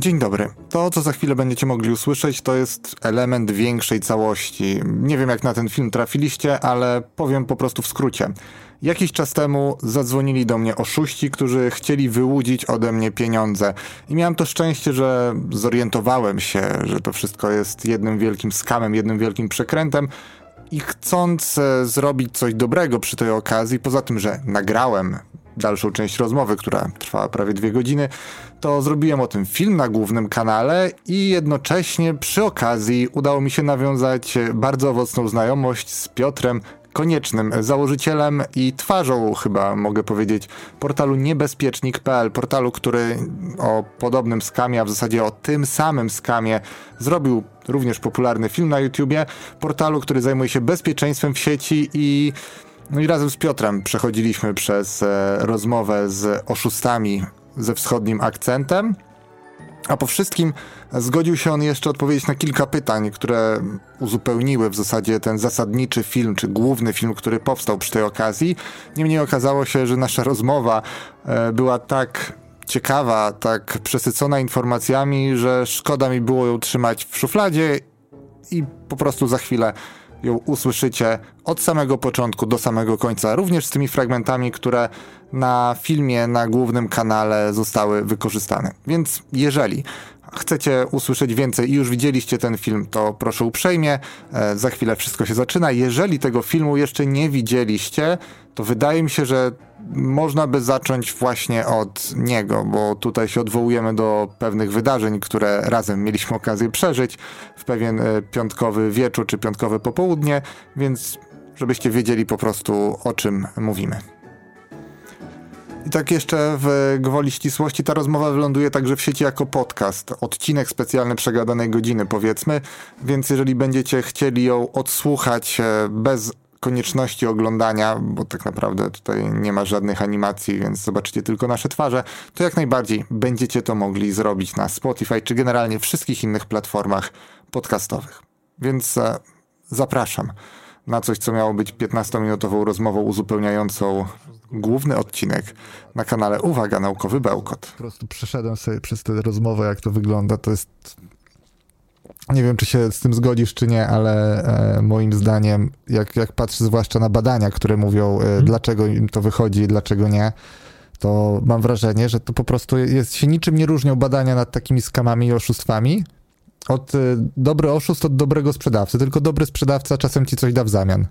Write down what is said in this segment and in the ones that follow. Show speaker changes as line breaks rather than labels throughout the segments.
Dzień dobry. To, co za chwilę będziecie mogli usłyszeć, to jest element większej całości. Nie wiem, jak na ten film trafiliście, ale powiem po prostu w skrócie. Jakiś czas temu zadzwonili do mnie oszuści, którzy chcieli wyłudzić ode mnie pieniądze. I miałem to szczęście, że zorientowałem się, że to wszystko jest jednym wielkim skamem, jednym wielkim przekrętem. I chcąc e, zrobić coś dobrego przy tej okazji, poza tym, że nagrałem dalszą część rozmowy, która trwała prawie dwie godziny, to zrobiłem o tym film na głównym kanale i jednocześnie przy okazji udało mi się nawiązać bardzo owocną znajomość z Piotrem koniecznym założycielem i twarzą, chyba mogę powiedzieć, portalu niebezpiecznik.pl, portalu, który o podobnym skamie, a w zasadzie o tym samym skamie zrobił również popularny film na YouTubie, portalu, który zajmuje się bezpieczeństwem w sieci i no i razem z Piotrem przechodziliśmy przez e, rozmowę z oszustami ze wschodnim akcentem. A po wszystkim zgodził się on jeszcze odpowiedzieć na kilka pytań, które uzupełniły w zasadzie ten zasadniczy film, czy główny film, który powstał przy tej okazji. Niemniej okazało się, że nasza rozmowa e, była tak ciekawa, tak przesycona informacjami, że szkoda mi było ją trzymać w szufladzie i po prostu za chwilę ją usłyszycie od samego początku do samego końca, również z tymi fragmentami, które na filmie na głównym kanale zostały wykorzystane. Więc jeżeli chcecie usłyszeć więcej i już widzieliście ten film, to proszę uprzejmie, e, za chwilę wszystko się zaczyna. Jeżeli tego filmu jeszcze nie widzieliście, to wydaje mi się, że można by zacząć właśnie od niego, bo tutaj się odwołujemy do pewnych wydarzeń, które razem mieliśmy okazję przeżyć w pewien e, piątkowy wieczór czy piątkowe popołudnie, więc żebyście wiedzieli po prostu o czym mówimy. I tak jeszcze w gwoli ścisłości ta rozmowa wyląduje także w sieci jako podcast. Odcinek specjalny przegadanej godziny powiedzmy, więc jeżeli będziecie chcieli ją odsłuchać e, bez konieczności oglądania, bo tak naprawdę tutaj nie ma żadnych animacji, więc zobaczycie tylko nasze twarze, to jak najbardziej będziecie to mogli zrobić na Spotify czy generalnie wszystkich innych platformach podcastowych. Więc e, zapraszam na coś, co miało być 15-minutową rozmową uzupełniającą główny odcinek na kanale Uwaga Naukowy Bełkot. Po prostu przeszedłem sobie przez tę rozmowę, jak to wygląda. To jest nie wiem, czy się z tym zgodzisz, czy nie, ale e, moim zdaniem, jak, jak patrzę zwłaszcza na badania, które mówią, e, hmm. dlaczego im to wychodzi, dlaczego nie, to mam wrażenie, że to po prostu jest, się niczym nie różnią badania nad takimi skamami i oszustwami. Od e, dobry oszust od dobrego sprzedawcy, tylko dobry sprzedawca czasem ci coś da w zamian.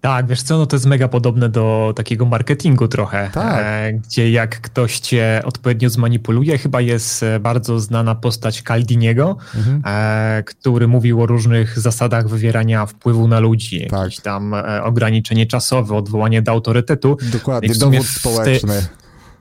Tak, wiesz co, no to jest mega podobne do takiego marketingu trochę, tak. e, gdzie jak ktoś cię odpowiednio zmanipuluje, chyba jest e, bardzo znana postać Caldiniego, mhm. e, który mówił o różnych zasadach wywierania wpływu na ludzi, tak. jakieś tam ograniczenie czasowe, odwołanie do autorytetu.
Dokładnie, dowód społeczny.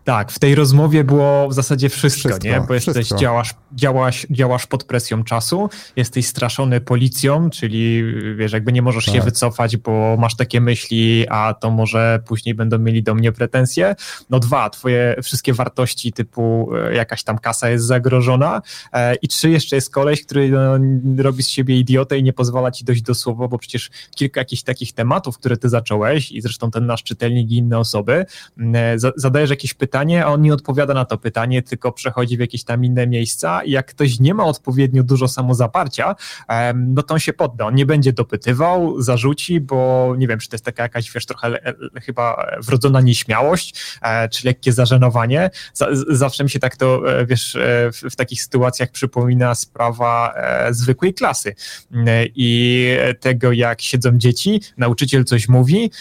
Tak, w tej rozmowie było w zasadzie wszystko, wszystko nie? Bo jesteś, wszystko. działasz, działasz, działasz pod presją czasu, jesteś straszony policją, czyli wiesz, jakby nie możesz tak. się wycofać, bo masz takie myśli, a to może później będą mieli do mnie pretensje. No dwa, twoje wszystkie wartości typu e, jakaś tam kasa jest zagrożona e, i trzy, jeszcze jest koleś, który no, robi z siebie idiotę i nie pozwala ci dojść do słowa, bo przecież kilka jakichś takich tematów, które ty zacząłeś i zresztą ten nasz czytelnik i inne osoby, e, zadajesz jakieś pytania, pytanie, a on nie odpowiada na to pytanie, tylko przechodzi w jakieś tam inne miejsca i jak ktoś nie ma odpowiednio dużo samozaparcia, no to on się podda, on nie będzie dopytywał, zarzuci, bo nie wiem, czy to jest taka jakaś, wiesz, trochę chyba wrodzona nieśmiałość, e, czy lekkie zażenowanie. Zawsze mi się tak to, e, wiesz, e, w, w takich sytuacjach przypomina sprawa zwykłej klasy i tego, jak siedzą dzieci, nauczyciel coś mówi,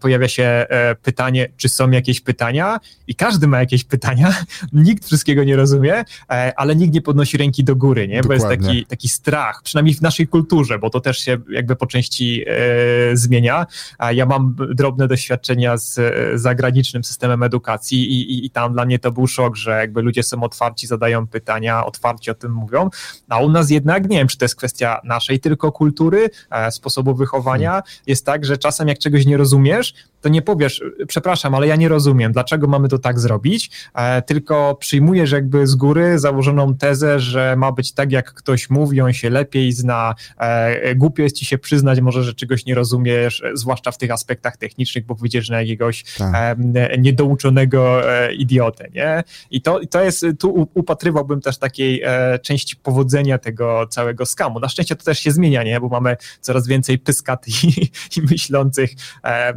pojawia się pytanie, czy są jakieś pytania i każdy każdy ma jakieś pytania, nikt wszystkiego nie rozumie, e, ale nikt nie podnosi ręki do góry, nie? Bo jest taki, taki strach, przynajmniej w naszej kulturze, bo to też się jakby po części e, zmienia. Ja mam drobne doświadczenia z zagranicznym systemem edukacji i, i, i tam dla mnie to był szok, że jakby ludzie są otwarci, zadają pytania, otwarcie o tym mówią, a u nas jednak, nie wiem, czy to jest kwestia naszej tylko kultury, e, sposobu wychowania, hmm. jest tak, że czasem jak czegoś nie rozumiesz, to nie powiesz, przepraszam, ale ja nie rozumiem, dlaczego mamy to tak zrobić, e, tylko przyjmujesz jakby z góry założoną tezę, że ma być tak, jak ktoś mówi, on się lepiej zna, e, głupio jest ci się przyznać może, że czegoś nie rozumiesz, zwłaszcza w tych aspektach technicznych, bo wyjdziesz na jakiegoś tak. niedouczonego idiotę, nie? I to, to jest, tu upatrywałbym też takiej części powodzenia tego całego skamu. Na szczęście to też się zmienia, nie? Bo mamy coraz więcej pyskat i, i myślących e,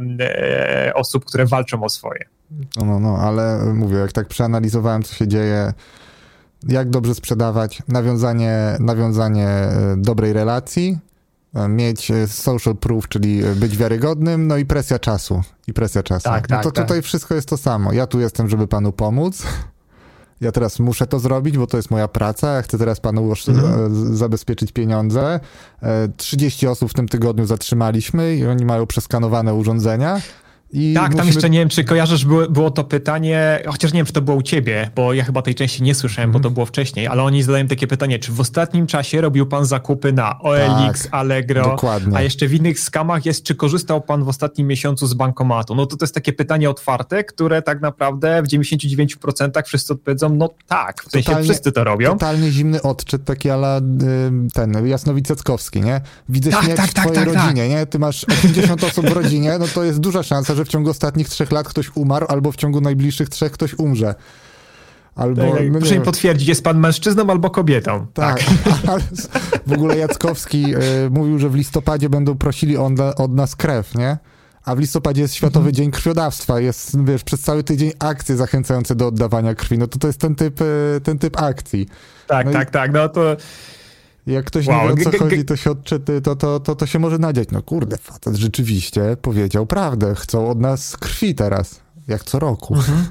osób, które walczą o swoje.
No, no, no, ale mówię, jak tak przeanalizowałem, co się dzieje, jak dobrze sprzedawać, nawiązanie, nawiązanie e, dobrej relacji, e, mieć e, social proof, czyli być wiarygodnym, no i presja czasu. I presja czasu. Tak, no tak, to tak. tutaj wszystko jest to samo. Ja tu jestem, żeby panu pomóc ja teraz muszę to zrobić, bo to jest moja praca, ja chcę teraz panu mhm. zabezpieczyć pieniądze. 30 osób w tym tygodniu zatrzymaliśmy i oni mają przeskanowane urządzenia.
I tak, musimy... tam jeszcze nie wiem, czy kojarzysz, było, było, to pytanie, chociaż nie wiem, czy to było u ciebie, bo ja chyba tej części nie słyszałem, bo to mhm. było wcześniej, ale oni zadają takie pytanie, czy w ostatnim czasie robił pan zakupy na OLX, tak, Allegro, dokładnie. a jeszcze w innych skamach jest, czy korzystał pan w ostatnim miesiącu z bankomatu? No to to jest takie pytanie otwarte, które tak naprawdę w 99% wszyscy odpowiedzą, no tak, w sensie totalnie, wszyscy to robią.
Totalnie zimny odczyt, taki ala ten Jasnowiceckowski, nie? Widzę tak, śmierć tak, w tak, twojej tak, tak, rodzinie, nie? Ty masz 80 osób w rodzinie, no to jest duża szansa, że w ciągu ostatnich trzech lat ktoś umarł, albo w ciągu najbliższych trzech ktoś umrze.
Albo, tak, no proszę mi potwierdzić, jest pan mężczyzną albo kobietą.
Tak, tak. w ogóle Jackowski y, mówił, że w listopadzie będą prosili on, od nas krew, nie? A w listopadzie jest Światowy mhm. Dzień Krwiodawstwa, jest, wiesz, przez cały tydzień akcje zachęcające do oddawania krwi, no to to jest ten typ, y, ten typ akcji.
Tak,
no
tak, i... tak, no to
jak ktoś wow. nie wie o co chodzi, to się odczyty, to, to, to, to się może nadziać. No kurde, facet rzeczywiście powiedział prawdę. Chcą od nas krwi teraz, jak co roku. Mhm.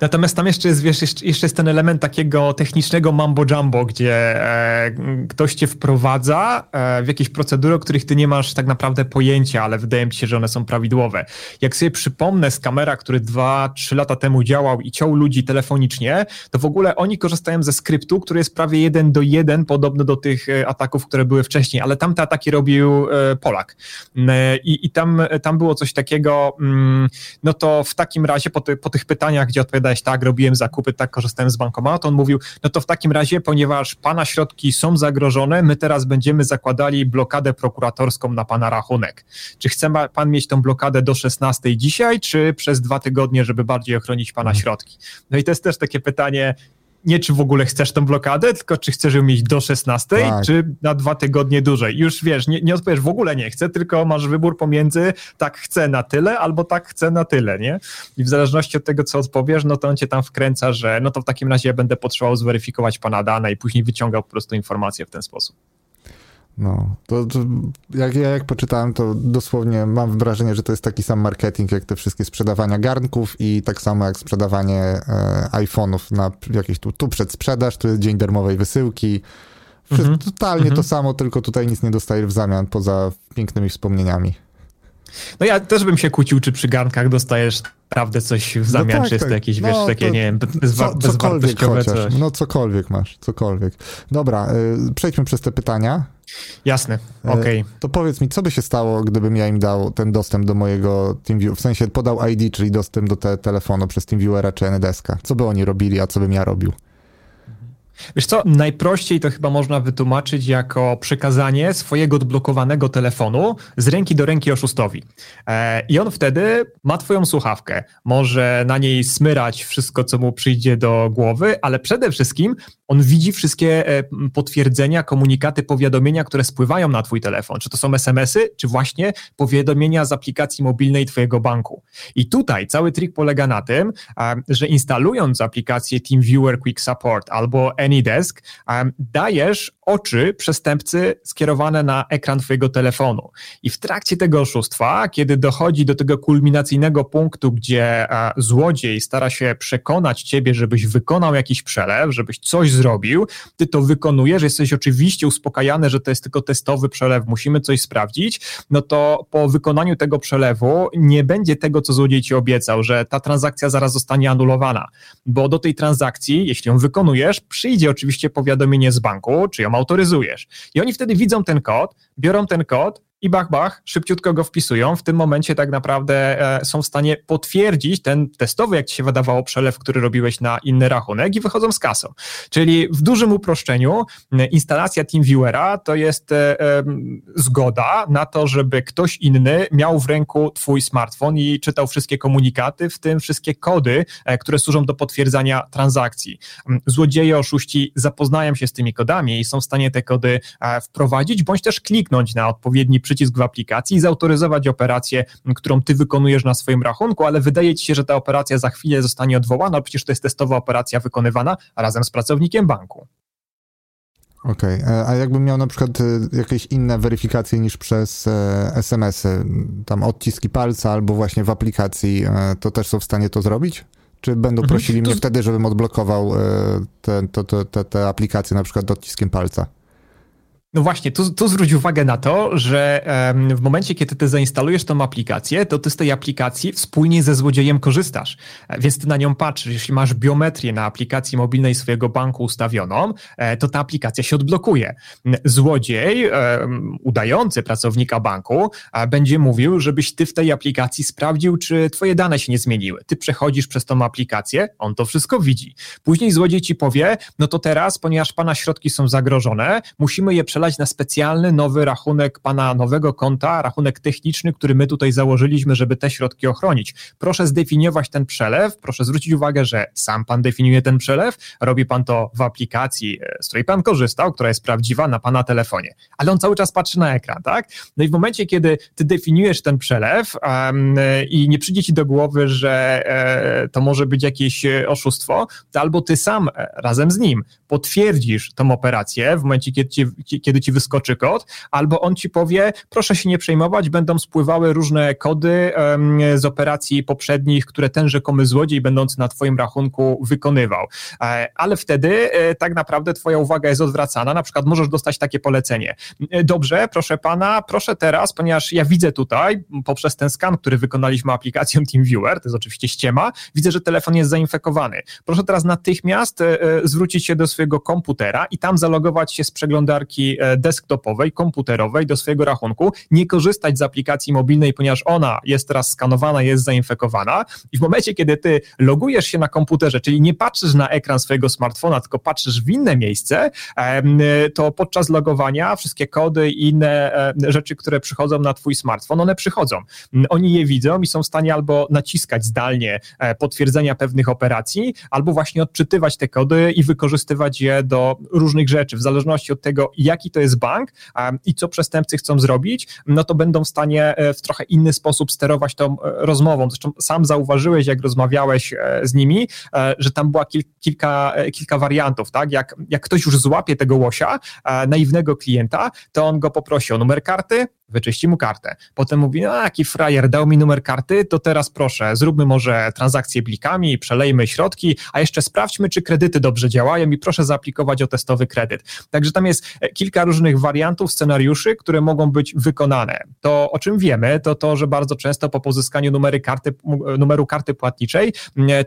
Natomiast tam jeszcze jest, wiesz, jeszcze jest ten element takiego technicznego mambo-jumbo, gdzie e, ktoś cię wprowadza e, w jakieś procedury, o których ty nie masz tak naprawdę pojęcia, ale wydaje mi się, że one są prawidłowe. Jak sobie przypomnę z kamera, który dwa, trzy lata temu działał i ciął ludzi telefonicznie, to w ogóle oni korzystają ze skryptu, który jest prawie jeden do jeden, podobny do tych e, ataków, które były wcześniej, ale tamte ataki robił e, Polak. E, I, i tam, tam było coś takiego, mm, no to w takim razie po, ty, po tych pytaniach, gdzie odpowiadałeś tak, robiłem zakupy, tak, korzystałem z bankomatu. On mówił, no to w takim razie, ponieważ pana środki są zagrożone, my teraz będziemy zakładali blokadę prokuratorską na pana rachunek. Czy chce pan mieć tą blokadę do 16 dzisiaj, czy przez dwa tygodnie, żeby bardziej ochronić pana mhm. środki? No i to jest też takie pytanie, nie czy w ogóle chcesz tą blokadę, tylko czy chcesz ją mieć do 16, tak. czy na dwa tygodnie dłużej. Już wiesz, nie, nie odpowiesz w ogóle nie chcę, tylko masz wybór pomiędzy tak chcę na tyle, albo tak chcę na tyle, nie? I w zależności od tego, co odpowiesz, no to on cię tam wkręca, że no to w takim razie ja będę potrzebował zweryfikować pana dane i później wyciągał po prostu informacje w ten sposób.
No, to, to, jak ja jak poczytałem, to dosłownie mam wrażenie, że to jest taki sam marketing, jak te wszystkie sprzedawania garnków i tak samo jak sprzedawanie e, iPhone'ów na jakieś tu, tu przedsprzedaż, tu jest dzień darmowej wysyłki. Wszystko, mm -hmm. Totalnie mm -hmm. to samo, tylko tutaj nic nie dostajesz w zamian, poza pięknymi wspomnieniami.
No ja też bym się kłócił, czy przy garnkach dostajesz naprawdę coś w zamian, no tak, czy jest to tak. jakieś, wiesz, no, takie, nie wiem, bezwa- co, cokolwiek
chociaż. No cokolwiek masz, cokolwiek. Dobra, y, przejdźmy przez te pytania.
Jasne, e, okej. Okay.
To powiedz mi, co by się stało, gdybym ja im dał ten dostęp do mojego TeamViewer, w sensie podał ID, czyli dostęp do te telefonu przez TeamViewera czy NDeska. Co by oni robili, a co bym ja robił?
Wiesz co, najprościej to chyba można wytłumaczyć jako przekazanie swojego odblokowanego telefonu z ręki do ręki oszustowi. E, I on wtedy ma twoją słuchawkę, może na niej smyrać wszystko, co mu przyjdzie do głowy, ale przede wszystkim on widzi wszystkie e, potwierdzenia, komunikaty, powiadomienia, które spływają na twój telefon. Czy to są SMS-y, czy właśnie powiadomienia z aplikacji mobilnej twojego banku. I tutaj cały trik polega na tym, że instalując aplikację TeamViewer Quick Support albo AnyDesk, dajesz oczy przestępcy skierowane na ekran twojego telefonu. I w trakcie tego oszustwa, kiedy dochodzi do tego kulminacyjnego punktu, gdzie złodziej stara się przekonać ciebie, żebyś wykonał jakiś przelew, żebyś coś zrobił, ty to wykonujesz, jesteś oczywiście uspokajany, że to jest tylko testowy przelew, musimy coś sprawdzić, no to po wykonaniu tego przelewu nie będzie tego, co złodziej ci obiecał, że ta transakcja zaraz zostanie anulowana, bo do tej transakcji, jeśli ją wykonujesz, przyjdzie oczywiście powiadomienie z banku, czy ją autoryzujesz. I oni wtedy widzą ten kod, biorą ten kod, i bach, bach, szybciutko go wpisują. W tym momencie tak naprawdę e, są w stanie potwierdzić ten testowy, jak ci się wydawało, przelew, który robiłeś na inny rachunek i wychodzą z kasą. Czyli w dużym uproszczeniu instalacja TeamViewera to jest e, zgoda na to, żeby ktoś inny miał w ręku twój smartfon i czytał wszystkie komunikaty, w tym wszystkie kody, e, które służą do potwierdzania transakcji. Złodzieje, oszuści zapoznają się z tymi kodami i są w stanie te kody wprowadzić, bądź też kliknąć na odpowiedni przycisk w aplikacji i zautoryzować operację, którą ty wykonujesz na swoim rachunku, ale wydaje ci się, że ta operacja za chwilę zostanie odwołana, przecież to jest testowa operacja wykonywana razem z pracownikiem banku.
Okej, okay. E, a jakbym miał na przykład e, jakieś inne weryfikacje niż przez e, SMS-y, tam odciski palca albo właśnie w aplikacji, to też są w stanie to zrobić? Czy będą mhm. prosili mhm. mnie wtedy, żebym odblokował te, te, te, te aplikacje na przykład odciskiem palca?
No właśnie, tu, tu zwróć uwagę na to, że um, w momencie, kiedy ty zainstalujesz tą aplikację, to ty z tej aplikacji wspólnie ze złodziejem korzystasz, więc ty na nią patrzysz. Jeśli masz biometrię na aplikacji mobilnej swojego banku ustawioną, e, to ta aplikacja się odblokuje. Złodziej, udający pracownika banku, będzie mówił, żebyś ty w tej aplikacji sprawdził, czy twoje dane się nie zmieniły. Ty przechodzisz przez tą aplikację, on to wszystko widzi. Później złodziej ci powie, no to teraz, ponieważ pana środki są zagrożone, musimy je przelać przelać na specjalny nowy rachunek pana nowego konta, rachunek techniczny, który my tutaj założyliśmy, żeby te środki ochronić. Proszę zdefiniować ten przelew, proszę zwrócić uwagę, że sam pan definiuje ten przelew, robi pan to w aplikacji, e, z której pan korzystał, która jest prawdziwa na pana telefonie, ale on cały czas patrzy na ekran, tak? No i w momencie, kiedy ty definiujesz ten przelew um, i nie przyjdzie ci do głowy, że e, to może być jakieś e, oszustwo, to albo ty sam razem z nim potwierdzisz tą operację w momencie, kiedy ci, kiedy ci wyskoczy kod, albo on ci powie, proszę się nie przejmować, będą spływały różne kody z operacji poprzednich, które ten rzekomy złodziej będący na twoim rachunku wykonywał. E, ale wtedy e, tak naprawdę twoja uwaga jest odwracana, na przykład możesz dostać takie polecenie. E, dobrze, proszę pana, proszę teraz, ponieważ ja widzę tutaj, poprzez ten skan, który wykonaliśmy aplikacją TeamViewer, to jest oczywiście ściema, widzę, że telefon jest zainfekowany. Proszę teraz natychmiast zwrócić się do swojego komputera i tam zalogować się z przeglądarki E, desktopowej, komputerowej do swojego rachunku, nie korzystać z aplikacji mobilnej, ponieważ ona jest teraz skanowana, jest zainfekowana i w momencie, kiedy ty logujesz się na komputerze, czyli nie patrzysz na ekran swojego smartfona, tylko patrzysz w inne miejsce, to podczas logowania wszystkie kody i inne e, rzeczy, które przychodzą na twój smartfon, one przychodzą. Oni je widzą i są w stanie albo naciskać zdalnie e, potwierdzenia pewnych operacji, albo właśnie odczytywać te kody i wykorzystywać je do różnych rzeczy, w zależności od tego, jaki to jest bank i co przestępcy chcą zrobić, no to będą w stanie e, w trochę inny sposób sterować tą e, rozmową. Zresztą sam zauważyłeś, jak rozmawiałeś e, z nimi, że tam była kilka, kilka wariantów, tak? Jak, jak ktoś już złapie tego łosia, naiwnego klienta, to on go poprosi o numer karty, wyczyści mu kartę. Potem mówi, no jaki frajer, dał mi numer karty, to teraz proszę, zróbmy może transakcję blikami, przelejmy środki, a jeszcze sprawdźmy, czy kredyty dobrze działają i proszę zaaplikować o testowy kredyt. Także tam jest kilka różnych wariantów, scenariuszy, które mogą być wykonane. To, o czym wiemy, to to, że bardzo często po pozyskaniu numery karty, numeru karty płatniczej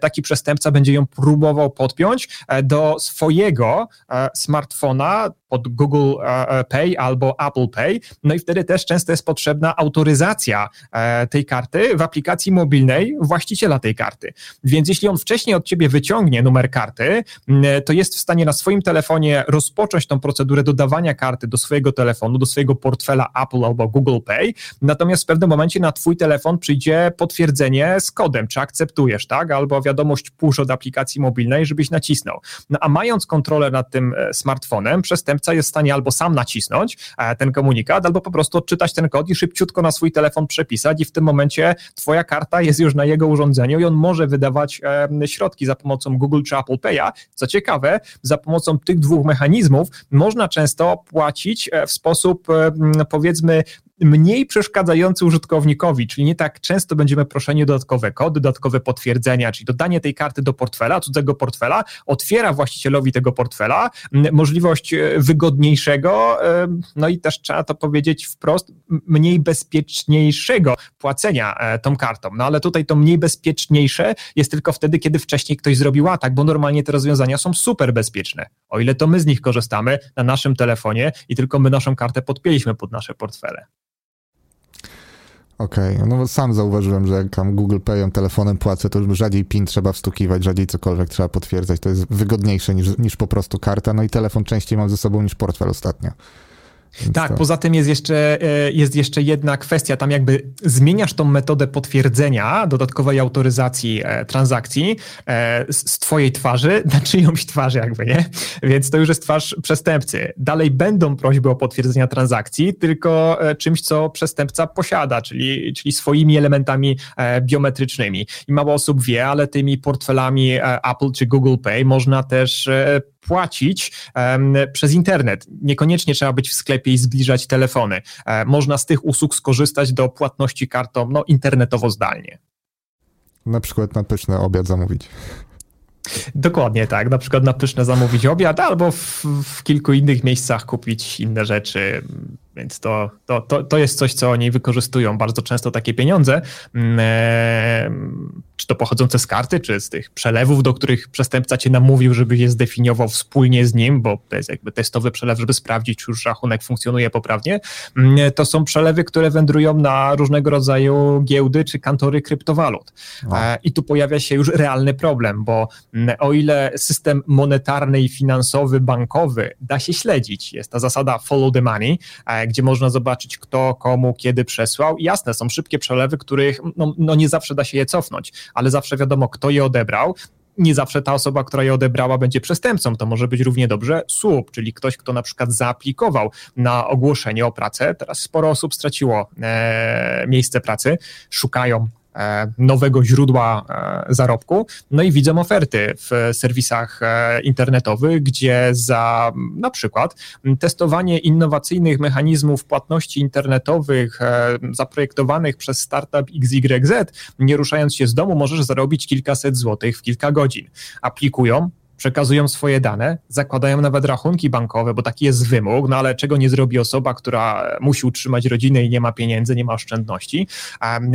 taki przestępca będzie ją próbował podpiąć e, do swojego e, smartfona, pod Google e, e, Pay albo Apple Pay. No i wtedy też często jest potrzebna autoryzacja e, tej karty w aplikacji mobilnej właściciela tej karty. Więc jeśli on wcześniej od ciebie wyciągnie numer karty, to jest w stanie na swoim telefonie rozpocząć tą procedurę dodawania karty do swojego telefonu, do swojego portfela Apple albo Google Pay. Natomiast w pewnym momencie na twój telefon przyjdzie potwierdzenie z kodem, czy akceptujesz, tak? Albo wiadomość push od aplikacji mobilnej, żebyś nacisnął. No a mając kontrolę nad tym smartfonem, przestępca przestępca jest w stanie albo sam nacisnąć e, ten komunikat, albo po prostu odczytać ten kod i szybciutko na swój telefon przepisać i w tym momencie twoja karta jest już na jego urządzeniu i on może wydawać środki za pomocą Google czy Apple Pay'a. Co ciekawe, za pomocą tych dwóch mechanizmów można często płacić e, w sposób powiedzmy mniej przeszkadzający użytkownikowi, czyli nie tak często będziemy proszeni o dodatkowe kody, dodatkowe potwierdzenia, czyli dodanie tej karty do portfela, cudzego portfela, otwiera właścicielowi tego portfela możliwość e, wygodniejszego, e, no i też trzeba to powiedzieć wprost, mniej bezpieczniejszego płacenia e, tą kartą. No ale tutaj to mniej bezpieczniejsze jest tylko wtedy, kiedy wcześniej ktoś zrobił atak, bo normalnie te rozwiązania są super bezpieczne. O ile to my z nich korzystamy na naszym telefonie i tylko my naszą kartę podpięliśmy pod nasze portfele.
Okej, okay. no sam zauważyłem, że jak tam Google Payem telefonem płacę, to już rzadziej PIN trzeba wstukiwać, rzadziej cokolwiek trzeba potwierdzać. To jest wygodniejsze niż, niż po prostu karta. No i telefon częściej mam ze sobą niż portfel ostatnio.
Więc tak, to... poza tym jest jeszcze, e, jest jeszcze jedna kwestia, tam jakby zmieniasz tą metodę potwierdzenia dodatkowej autoryzacji e, transakcji e, z twojej twarzy na czyjąś twarzy jakby, nie? Więc to już jest twarz przestępcy. Dalej będą prośby o potwierdzenia transakcji, tylko czymś, co przestępca posiada, czyli, czyli swoimi elementami biometrycznymi. I mało osób wie, ale tymi portfelami Apple czy Google Pay można też płacić przez internet. Niekoniecznie trzeba być w sklepie i zbliżać telefony. E, można z tych usług skorzystać do płatności kartą no, internetowo zdalnie.
Na przykład na pyszny obiad zamówić.
Dokładnie tak, na przykład na pyszne zamówić obiad albo w, w kilku innych miejscach kupić inne rzeczy, więc to, to, to, to jest coś, co oni wykorzystują bardzo często takie pieniądze, mm, e, czy to pochodzące z karty, czy z tych przelewów, do których przestępca cię namówił, żeby je zdefiniował wspólnie z nim, bo to jest jakby testowy przelew, żeby sprawdzić, czy już rachunek funkcjonuje poprawnie. Mm, to są przelewy, które wędrują na różnego rodzaju giełdy czy kantory kryptowalut. E, I tu pojawia się już realny problem, bo mm, o ile system monetarny i finansowy, bankowy da się śledzić, jest ta zasada follow the money, e, gdzie można zobaczyć, kto komu kiedy przesłał. jasne, są szybkie przelewy, których no, no nie zawsze da się je cofnąć, ale zawsze wiadomo, kto je odebrał nie zawsze ta osoba, która je odebrała, będzie przestępcą. To może być równie dobrze słup, czyli ktoś, kto na przykład zaaplikował na ogłoszenie o pracę. Teraz sporo osób straciło e, miejsce pracy, szukają nowego źródła e, zarobku. No i widzą oferty w serwisach e, internetowych, gdzie za na przykład testowanie innowacyjnych mechanizmów płatności internetowych zaprojektowanych przez startup XYZ, nie ruszając się z domu, możesz zarobić kilkaset złotych w kilka godzin. Aplikują, przekazują swoje dane, zakładają nawet rachunki bankowe, bo taki jest wymóg, no ale czego nie zrobi osoba, która musi utrzymać rodzinę i nie ma pieniędzy, nie ma oszczędności.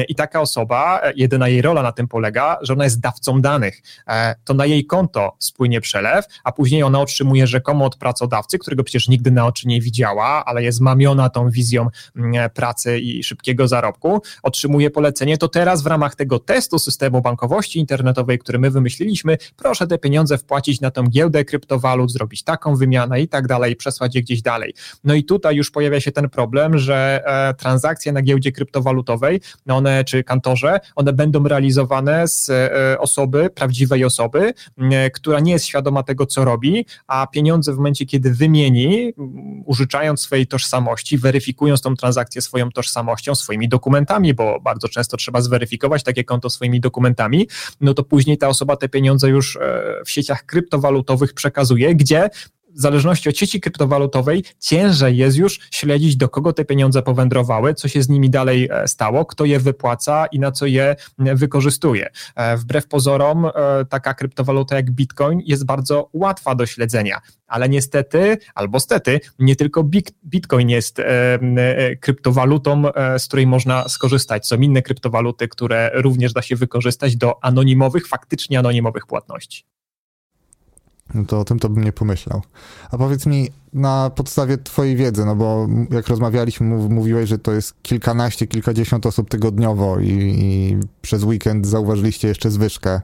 I taka osoba, jedyna jej rola na tym polega, że ona jest dawcą danych. E, to na jej konto spłynie przelew, a później ona otrzymuje rzekomo od pracodawcy, którego przecież nigdy na oczy nie widziała, ale jest mamiona tą wizją mm, pracy i szybkiego zarobku, otrzymuje polecenie, to teraz w ramach tego testu systemu bankowości internetowej, który my wymyśliliśmy, proszę te pieniądze wpłacić na tą giełdę kryptowalut, zrobić taką wymianę i tak dalej, przesłać je gdzieś dalej. No i tutaj już pojawia się ten problem, że e, transakcje na giełdzie kryptowalutowej, no one czy kantorze, one będą realizowane z e, osoby, prawdziwej osoby, e, która nie jest świadoma tego, co robi, a pieniądze w momencie, kiedy wymieni, użyczając swojej tożsamości, weryfikując tą transakcję swoją tożsamością, swoimi dokumentami, bo bardzo często trzeba zweryfikować takie konto swoimi dokumentami, no to później ta osoba te pieniądze już w sieciach kryptowalutowych kryptowalutowych przekazuje, gdzie w zależności od sieci kryptowalutowej ciężej jest już śledzić, do kogo te pieniądze powędrowały, co się z nimi dalej e, stało, kto je wypłaca i na co je wykorzystuje. E, wbrew pozorom, e, taka kryptowaluta jak Bitcoin jest bardzo łatwa do śledzenia, ale niestety, albo stety, nie tylko Bitcoin jest kryptowalutą, z której można skorzystać. Są inne kryptowaluty, które również da się wykorzystać do anonimowych, faktycznie anonimowych płatności
no to o tym to bym nie pomyślał. A powiedz mi, na podstawie twojej wiedzy, no bo jak rozmawialiśmy, mówiłeś, że to jest kilkanaście, kilkadziesiąt osób tygodniowo i, i przez weekend zauważyliście jeszcze zwyżkę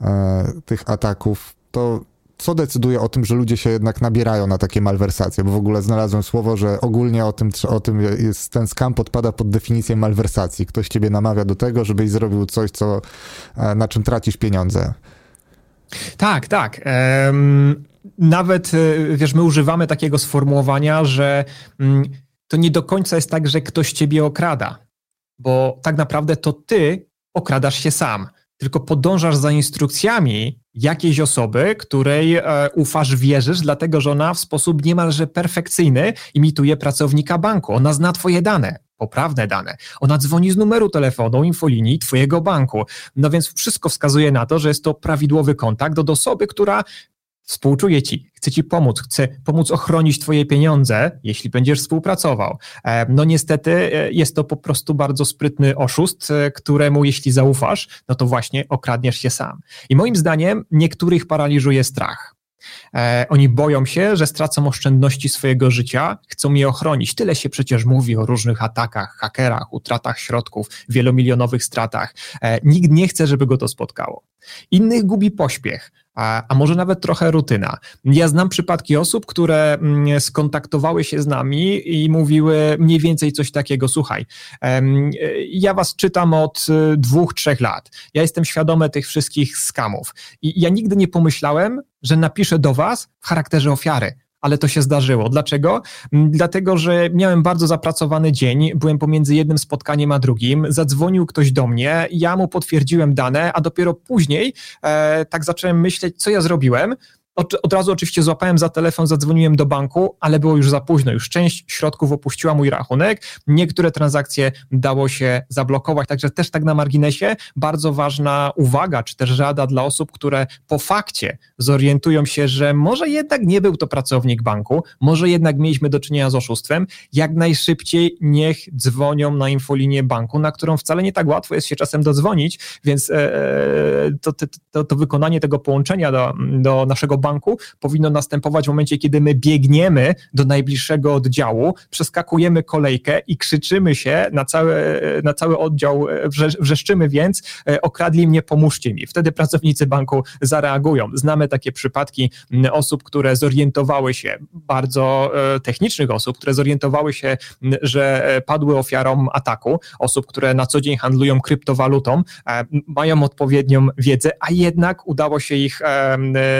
e, tych ataków, to co decyduje o tym, że ludzie się jednak nabierają na takie malwersacje? Bo w ogóle znalazłem słowo, że ogólnie o tym, o tym jest, ten skam podpada pod definicję malwersacji. Ktoś ciebie namawia do tego, żebyś zrobił coś, co, e, na czym tracisz pieniądze.
Tak, tak. Um, nawet, e, wiesz, my używamy takiego sformułowania, że um, to nie do końca jest tak, że ktoś ciebie okrada, bo tak naprawdę to ty okradasz się sam, tylko podążasz za instrukcjami jakiejś osoby, której e, ufasz, wierzysz, dlatego że ona w sposób niemalże perfekcyjny imituje pracownika banku. Ona zna twoje dane poprawne dane. Ona dzwoni z numeru telefonu, infolinii twojego banku. No więc wszystko wskazuje na to, że jest to prawidłowy kontakt od osoby, która Współczuję ci, chcę ci pomóc, chcę pomóc ochronić twoje pieniądze, jeśli będziesz współpracował. E, no niestety e, jest to po prostu bardzo sprytny oszust, e, któremu jeśli zaufasz, no to właśnie okradniesz się sam. I moim zdaniem niektórych paraliżuje strach. Oni boją się, że stracą oszczędności swojego życia, chcą je ochronić. Tyle się przecież mówi o różnych atakach, hakerach, utratach środków, wielomilionowych stratach. Nikt nie chce, żeby go to spotkało. Innych gubi pośpiech, a, a może nawet trochę rutyna. Ja znam przypadki osób, które mm, skontaktowały się z nami i mówiły mniej więcej coś takiego, słuchaj, ja was czytam od y, dwóch, trzech lat, ja jestem świadomy tych wszystkich skamów i ja nigdy nie pomyślałem, że napiszę do was w charakterze ofiary ale to się zdarzyło. Dlaczego? Mm, dlatego, że miałem bardzo zapracowany dzień, byłem pomiędzy jednym spotkaniem a drugim, zadzwonił ktoś do mnie, ja mu potwierdziłem dane, a dopiero później e, tak zacząłem myśleć, co ja zrobiłem, od, razu oczywiście złapałem za telefon, zadzwoniłem do banku, ale było już za późno. Już część środków opuściła mój rachunek. Niektóre transakcje dało się zablokować. Także też tak na marginesie bardzo ważna uwaga, czy też rada dla osób, które po fakcie zorientują się, że może jednak nie był to pracownik banku, może jednak mieliśmy do czynienia z oszustwem. Jak najszybciej niech dzwonią na infolinię banku, na którą wcale nie tak łatwo jest się czasem dodzwonić, więc e, e to, to, to, wykonanie tego połączenia do, do naszego banku, banku powinno następować w momencie, kiedy my biegniemy do najbliższego oddziału, przeskakujemy kolejkę i krzyczymy się na cały, na cały oddział, wrzeszczymy więc, e, okradli mnie, pomóżcie mi. Wtedy pracownicy banku zareagują. Znamy takie przypadki osób, które zorientowały się, bardzo e, technicznych osób, które zorientowały się, że e, padły ofiarą ataku, osób, które na co dzień handlują kryptowalutą, mają odpowiednią wiedzę, a jednak udało się ich,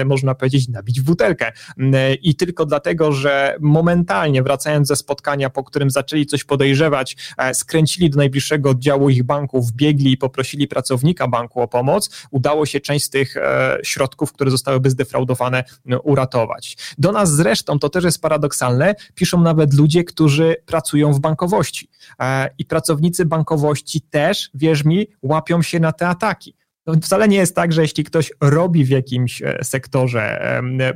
można powiedzieć, gdzieś nabić w butelkę. Mm, I tylko dlatego, że momentalnie wracając ze spotkania, po którym zaczęli coś podejrzewać, e, skręcili do najbliższego oddziału ich banku, wbiegli i poprosili pracownika banku o pomoc, udało się część z tych e, środków, które zostałyby zdefraudowane, uratować. Do nas zresztą, to też jest paradoksalne, piszą nawet ludzie, którzy pracują w bankowości. E, I pracownicy bankowości też, wierz mi, łapią się na te ataki. To wcale nie jest tak, że jeśli ktoś robi w jakimś e, sektorze,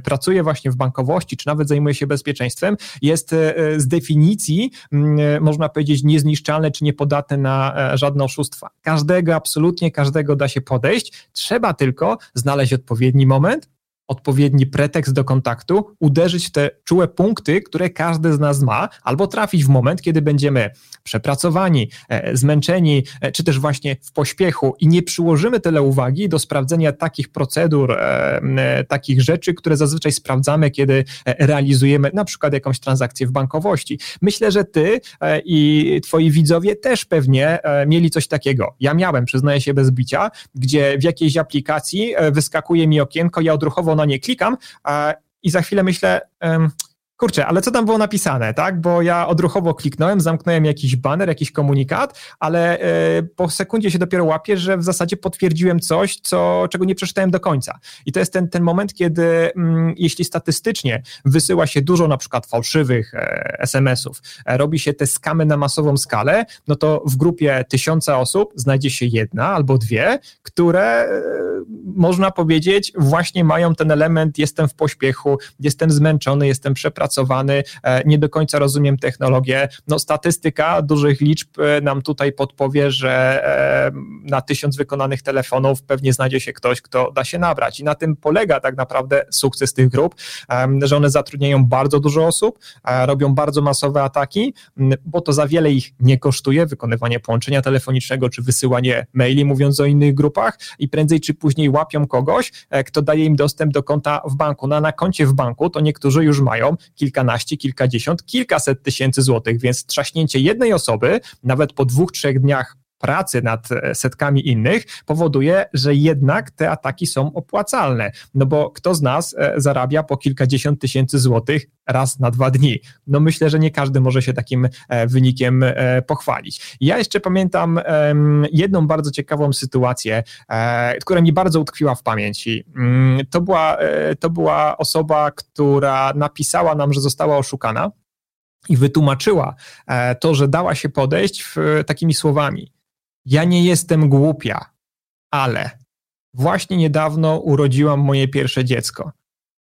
pracuje właśnie w bankowości, czy nawet zajmuje się bezpieczeństwem, jest e, z definicji, e, można powiedzieć, niezniszczalny czy niepodatny na żadne oszustwa. Każdego, absolutnie każdego da się podejść. Trzeba tylko znaleźć odpowiedni moment, odpowiedni pretekst do kontaktu, uderzyć w te czułe punkty, które każdy z nas ma, albo trafić w moment, kiedy będziemy przepracowani, e, zmęczeni, e, czy też właśnie w pośpiechu i nie przyłożymy tyle uwagi do sprawdzenia takich procedur, e, takich rzeczy, które zazwyczaj sprawdzamy, kiedy realizujemy na przykład jakąś transakcję w bankowości. Myślę, że ty i twoi widzowie też pewnie mieli coś takiego. Ja miałem, przyznaję się bez bicia, gdzie w jakiejś aplikacji wyskakuje mi okienko, ja odruchowo na nie klikam i za chwilę myślę, kurczę, ale co tam było napisane, tak? Bo ja odruchowo kliknąłem, zamknąłem jakiś banner, jakiś komunikat, ale e, po sekundzie się dopiero łapię, że w zasadzie potwierdziłem coś, co, czego nie przeczytałem do końca. I to jest ten, ten moment, kiedy mm, jeśli statystycznie wysyła się dużo na przykład fałszywych e, SMS-ów, e, robi się te skamy na masową skalę, no to w grupie tysiąca osób znajdzie się jedna albo dwie, które można powiedzieć właśnie mają ten element jestem w pośpiechu, jestem zmęczony, jestem przepracowany, e, nie do końca rozumiem technologię. No, statystyka dużych liczb e, nam tutaj podpowie, że e, na tysiąc wykonanych telefonów pewnie znajdzie się ktoś, kto da się nabrać. I na tym polega tak naprawdę sukces tych grup, że one zatrudniają bardzo dużo osób, robią bardzo masowe ataki, bo to za wiele ich nie kosztuje, wykonywanie połączenia telefonicznego czy wysyłanie maili, mówiąc o innych grupach, i prędzej czy później łapią kogoś, kto daje im dostęp do konta w banku. No, a na koncie w banku to niektórzy już mają kilkanaście, kilkadziesiąt, kilkaset tysięcy złotych, więc trzaśnięcie jednej osoby, nawet po dwóch, trzech dniach pracy nad e, setkami innych powoduje, że jednak te ataki są opłacalne. No bo kto z nas e, zarabia po kilkadziesiąt tysięcy złotych raz na dwa dni? No myślę, że nie każdy może się takim e, wynikiem pochwalić. Ja jeszcze pamiętam jedną bardzo ciekawą sytuację, która mi bardzo utkwiła w pamięci. Mm, to była, to była osoba, która napisała nam, że została oszukana i wytłumaczyła to, że dała się podejść w, takimi słowami. Ja nie jestem głupia, ale właśnie niedawno urodziłam moje pierwsze dziecko.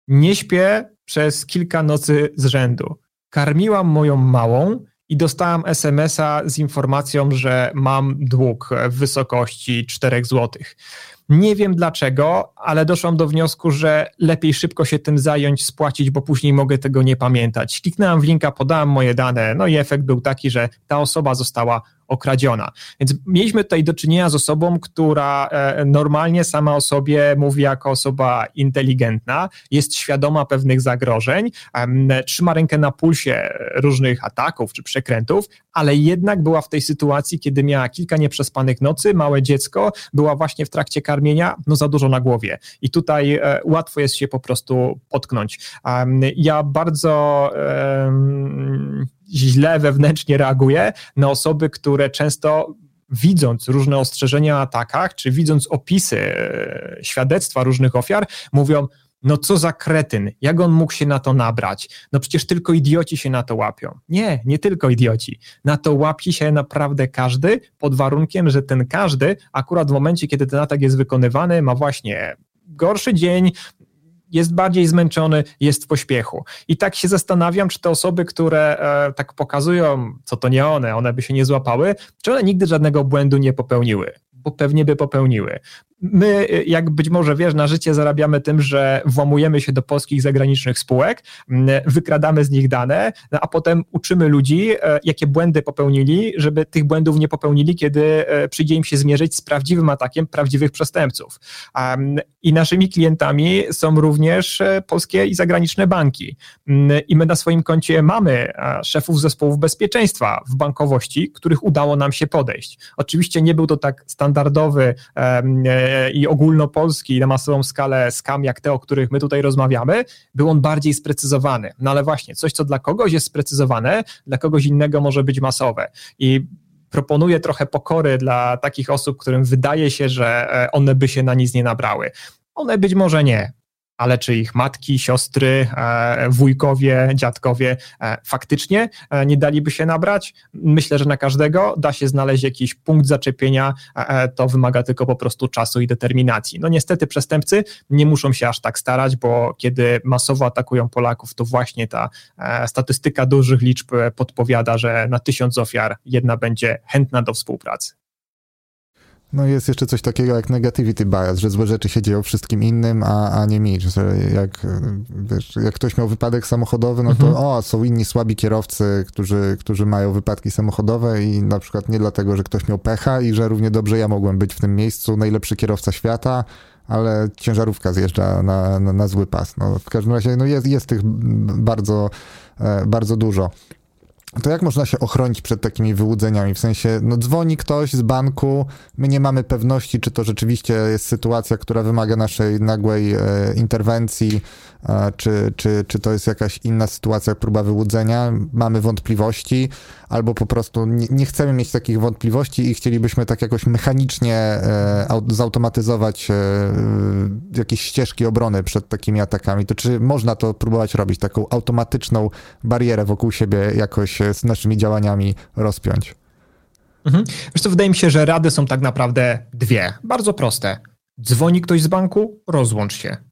Nie śpię przez kilka nocy z rzędu. Karmiłam moją małą i dostałam SMS-a z informacją, że mam dług w wysokości 4 złotych. Nie wiem dlaczego, ale doszłam do wniosku, że lepiej szybko się tym zająć, spłacić, bo później mogę tego nie pamiętać. Kliknęłam w linka, podałam moje dane, no i efekt był taki, że ta osoba została okradziona. Więc mieliśmy tutaj do czynienia z osobą, która e, normalnie sama o sobie mówi jako osoba inteligentna, jest świadoma pewnych zagrożeń, trzyma rękę na pulsie różnych ataków czy przekrętów, ale jednak była w tej sytuacji, kiedy miała kilka nieprzespanych nocy, małe dziecko, była właśnie w trakcie karmienia, no za dużo na głowie. I tutaj e, łatwo jest się po prostu potknąć. Ja bardzo źle wewnętrznie reaguje na osoby, które często widząc różne ostrzeżenia o atakach, czy widząc opisy, e, świadectwa różnych ofiar, mówią, no co za kretyn, jak on mógł się na to nabrać? No przecież tylko idioci się na to łapią. Nie, nie tylko idioci. Na to łapi się naprawdę każdy, pod warunkiem, że ten każdy akurat w momencie, kiedy ten atak jest wykonywany, ma właśnie gorszy dzień, jest bardziej zmęczony, jest w pośpiechu. I tak się zastanawiam, czy te osoby, które e, tak pokazują, co to nie one, one by się nie złapały, czy one nigdy żadnego błędu nie popełniły bo pewnie by popełniły. My, jak być może wiesz, na życie zarabiamy tym, że włamujemy się do polskich zagranicznych spółek, wykradamy z nich dane, no, a potem uczymy ludzi, e, jakie błędy popełnili, żeby tych błędów nie popełnili, kiedy e, przyjdzie im się zmierzyć z prawdziwym atakiem prawdziwych przestępców. I naszymi klientami są również e, polskie i zagraniczne banki. I my na swoim koncie mamy szefów zespołów bezpieczeństwa w bankowości, których udało nam się podejść. Oczywiście nie był to tak standardowy i ogólnopolski na masową skalę skam, jak te, o których my tutaj rozmawiamy, był on bardziej sprecyzowany. No ale właśnie, coś, co dla kogoś jest sprecyzowane, dla kogoś innego może być masowe. I proponuję trochę pokory dla takich osób, którym wydaje się, że e, one by się na nic nie nabrały. One być może nie, ale czy ich matki, siostry, e, wujkowie, dziadkowie e, faktycznie e, nie daliby się nabrać? Myślę, że na każdego da się znaleźć jakiś punkt zaczepienia, to wymaga tylko po prostu czasu i determinacji. No niestety przestępcy nie muszą się aż tak starać, bo kiedy masowo atakują Polaków, to właśnie ta statystyka dużych liczb podpowiada, że na tysiąc ofiar jedna będzie chętna do współpracy.
No jest jeszcze coś takiego jak negativity bias, że złe rzeczy się dzieją wszystkim innym, a, a nie mi. Że jak, wiesz, jak ktoś miał wypadek samochodowy, no to mhm. o, są inni słabi kierowcy, którzy, którzy mają wypadki samochodowe i na przykład nie dlatego, że ktoś miał pecha i że równie dobrze ja mogłem być w tym miejscu, najlepszy kierowca świata, ale ciężarówka zjeżdża na, na, na zły pas. No, w każdym razie no jest, jest tych bardzo, e, bardzo dużo to jak można się ochronić przed takimi wyłudzeniami? W sensie, no dzwoni ktoś z banku, my nie mamy pewności, czy to rzeczywiście jest sytuacja, która wymaga naszej nagłej e, interwencji, czy, czy, czy to jest jakaś inna sytuacja, próba wyłudzenia, mamy wątpliwości, albo po prostu nie, nie chcemy mieć takich wątpliwości i chcielibyśmy tak jakoś mechanicznie e, zautomatyzować e, jakieś ścieżki obrony przed takimi atakami, to czy można to próbować robić, taką automatyczną barierę wokół siebie jakoś z naszymi działaniami rozpiąć?
Mhm. Wiesz co, wydaje mi się, że rady są tak naprawdę dwie, bardzo proste. Dzwoni ktoś z banku, rozłącz się.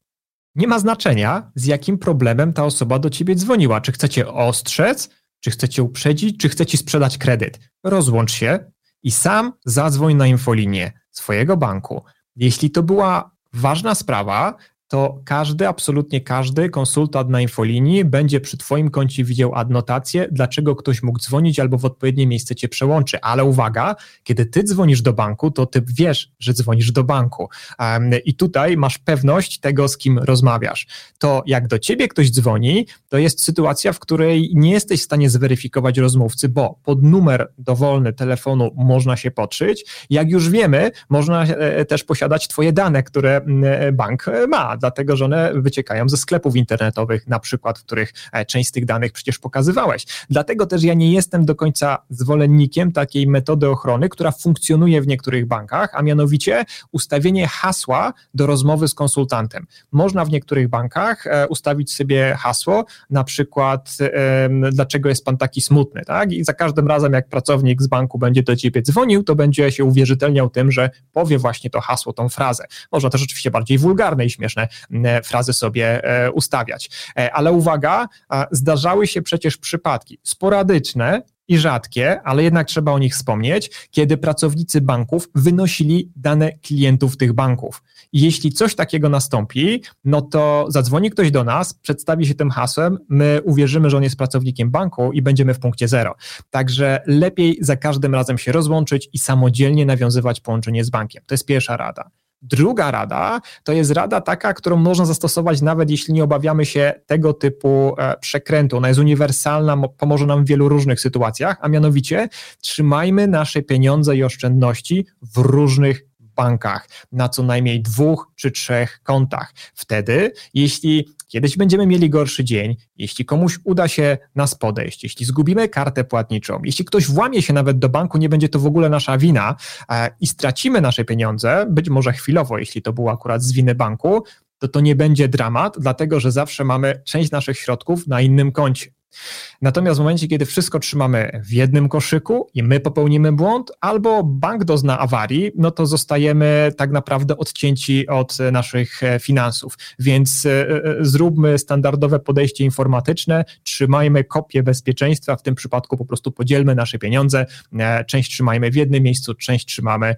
Nie ma znaczenia, z jakim problemem ta osoba do ciebie dzwoniła. Czy chcecie ostrzec, czy chcecie uprzedzić, czy chcecie sprzedać kredyt. Rozłącz się i sam zadzwoń na infolinię swojego banku. Jeśli to była ważna sprawa, to każdy, absolutnie każdy konsultant na infolinii będzie przy Twoim koncie widział adnotację, dlaczego ktoś mógł dzwonić albo w odpowiednie miejsce Cię przełączy. Ale uwaga, kiedy Ty dzwonisz do banku, to Ty wiesz, że dzwonisz do banku. I tutaj masz pewność tego, z kim rozmawiasz. To jak do Ciebie ktoś dzwoni, to jest sytuacja, w której nie jesteś w stanie zweryfikować rozmówcy, bo pod numer dowolny telefonu można się podszyć. Jak już wiemy, można e, też posiadać Twoje dane, które bank ma dlatego że one wyciekają ze sklepów internetowych, na przykład, w których e, część z tych danych przecież pokazywałeś. Dlatego też ja nie jestem do końca zwolennikiem takiej metody ochrony, która funkcjonuje w niektórych bankach, a mianowicie ustawienie hasła do rozmowy z konsultantem. Można w niektórych bankach e, ustawić sobie hasło, na przykład dlaczego jest pan taki smutny, tak? I za każdym razem, jak pracownik z banku będzie do ciebie dzwonił, to będzie się uwierzytelniał tym, że powie właśnie to hasło, tą frazę. Można też oczywiście bardziej wulgarne i śmieszne frazy sobie e, ustawiać. E, ale uwaga, zdarzały się przecież przypadki sporadyczne, i rzadkie, ale jednak trzeba o nich wspomnieć, kiedy pracownicy banków wynosili dane klientów tych banków. Jeśli coś takiego nastąpi, no to zadzwoni ktoś do nas, przedstawi się tym hasłem, my uwierzymy, że on jest pracownikiem banku i będziemy w punkcie zero. Także lepiej za każdym razem się rozłączyć i samodzielnie nawiązywać połączenie z bankiem. To jest pierwsza rada. Druga rada to jest rada taka, którą można zastosować nawet jeśli nie obawiamy się tego typu e, przekrętu. Ona jest uniwersalna, pomoże nam w wielu różnych sytuacjach, a mianowicie trzymajmy nasze pieniądze i oszczędności w różnych bankach, na co najmniej dwóch czy trzech kontach. Wtedy, jeśli kiedyś będziemy mieli gorszy dzień, jeśli komuś uda się nas podejść, jeśli zgubimy kartę płatniczą, jeśli ktoś włamie się nawet do banku, nie będzie to w ogóle nasza wina e, i stracimy nasze pieniądze, być może chwilowo, jeśli to było akurat z winy banku, to to nie będzie dramat, dlatego że zawsze mamy część naszych środków na innym koncie. Natomiast w momencie, kiedy wszystko trzymamy w jednym koszyku i my popełnimy błąd, albo bank dozna awarii, no to zostajemy tak naprawdę odcięci od naszych e, finansów. Więc e, e, zróbmy standardowe podejście informatyczne, trzymajmy kopię bezpieczeństwa, w tym przypadku po prostu podzielmy nasze pieniądze, część trzymajmy w jednym miejscu, część trzymamy,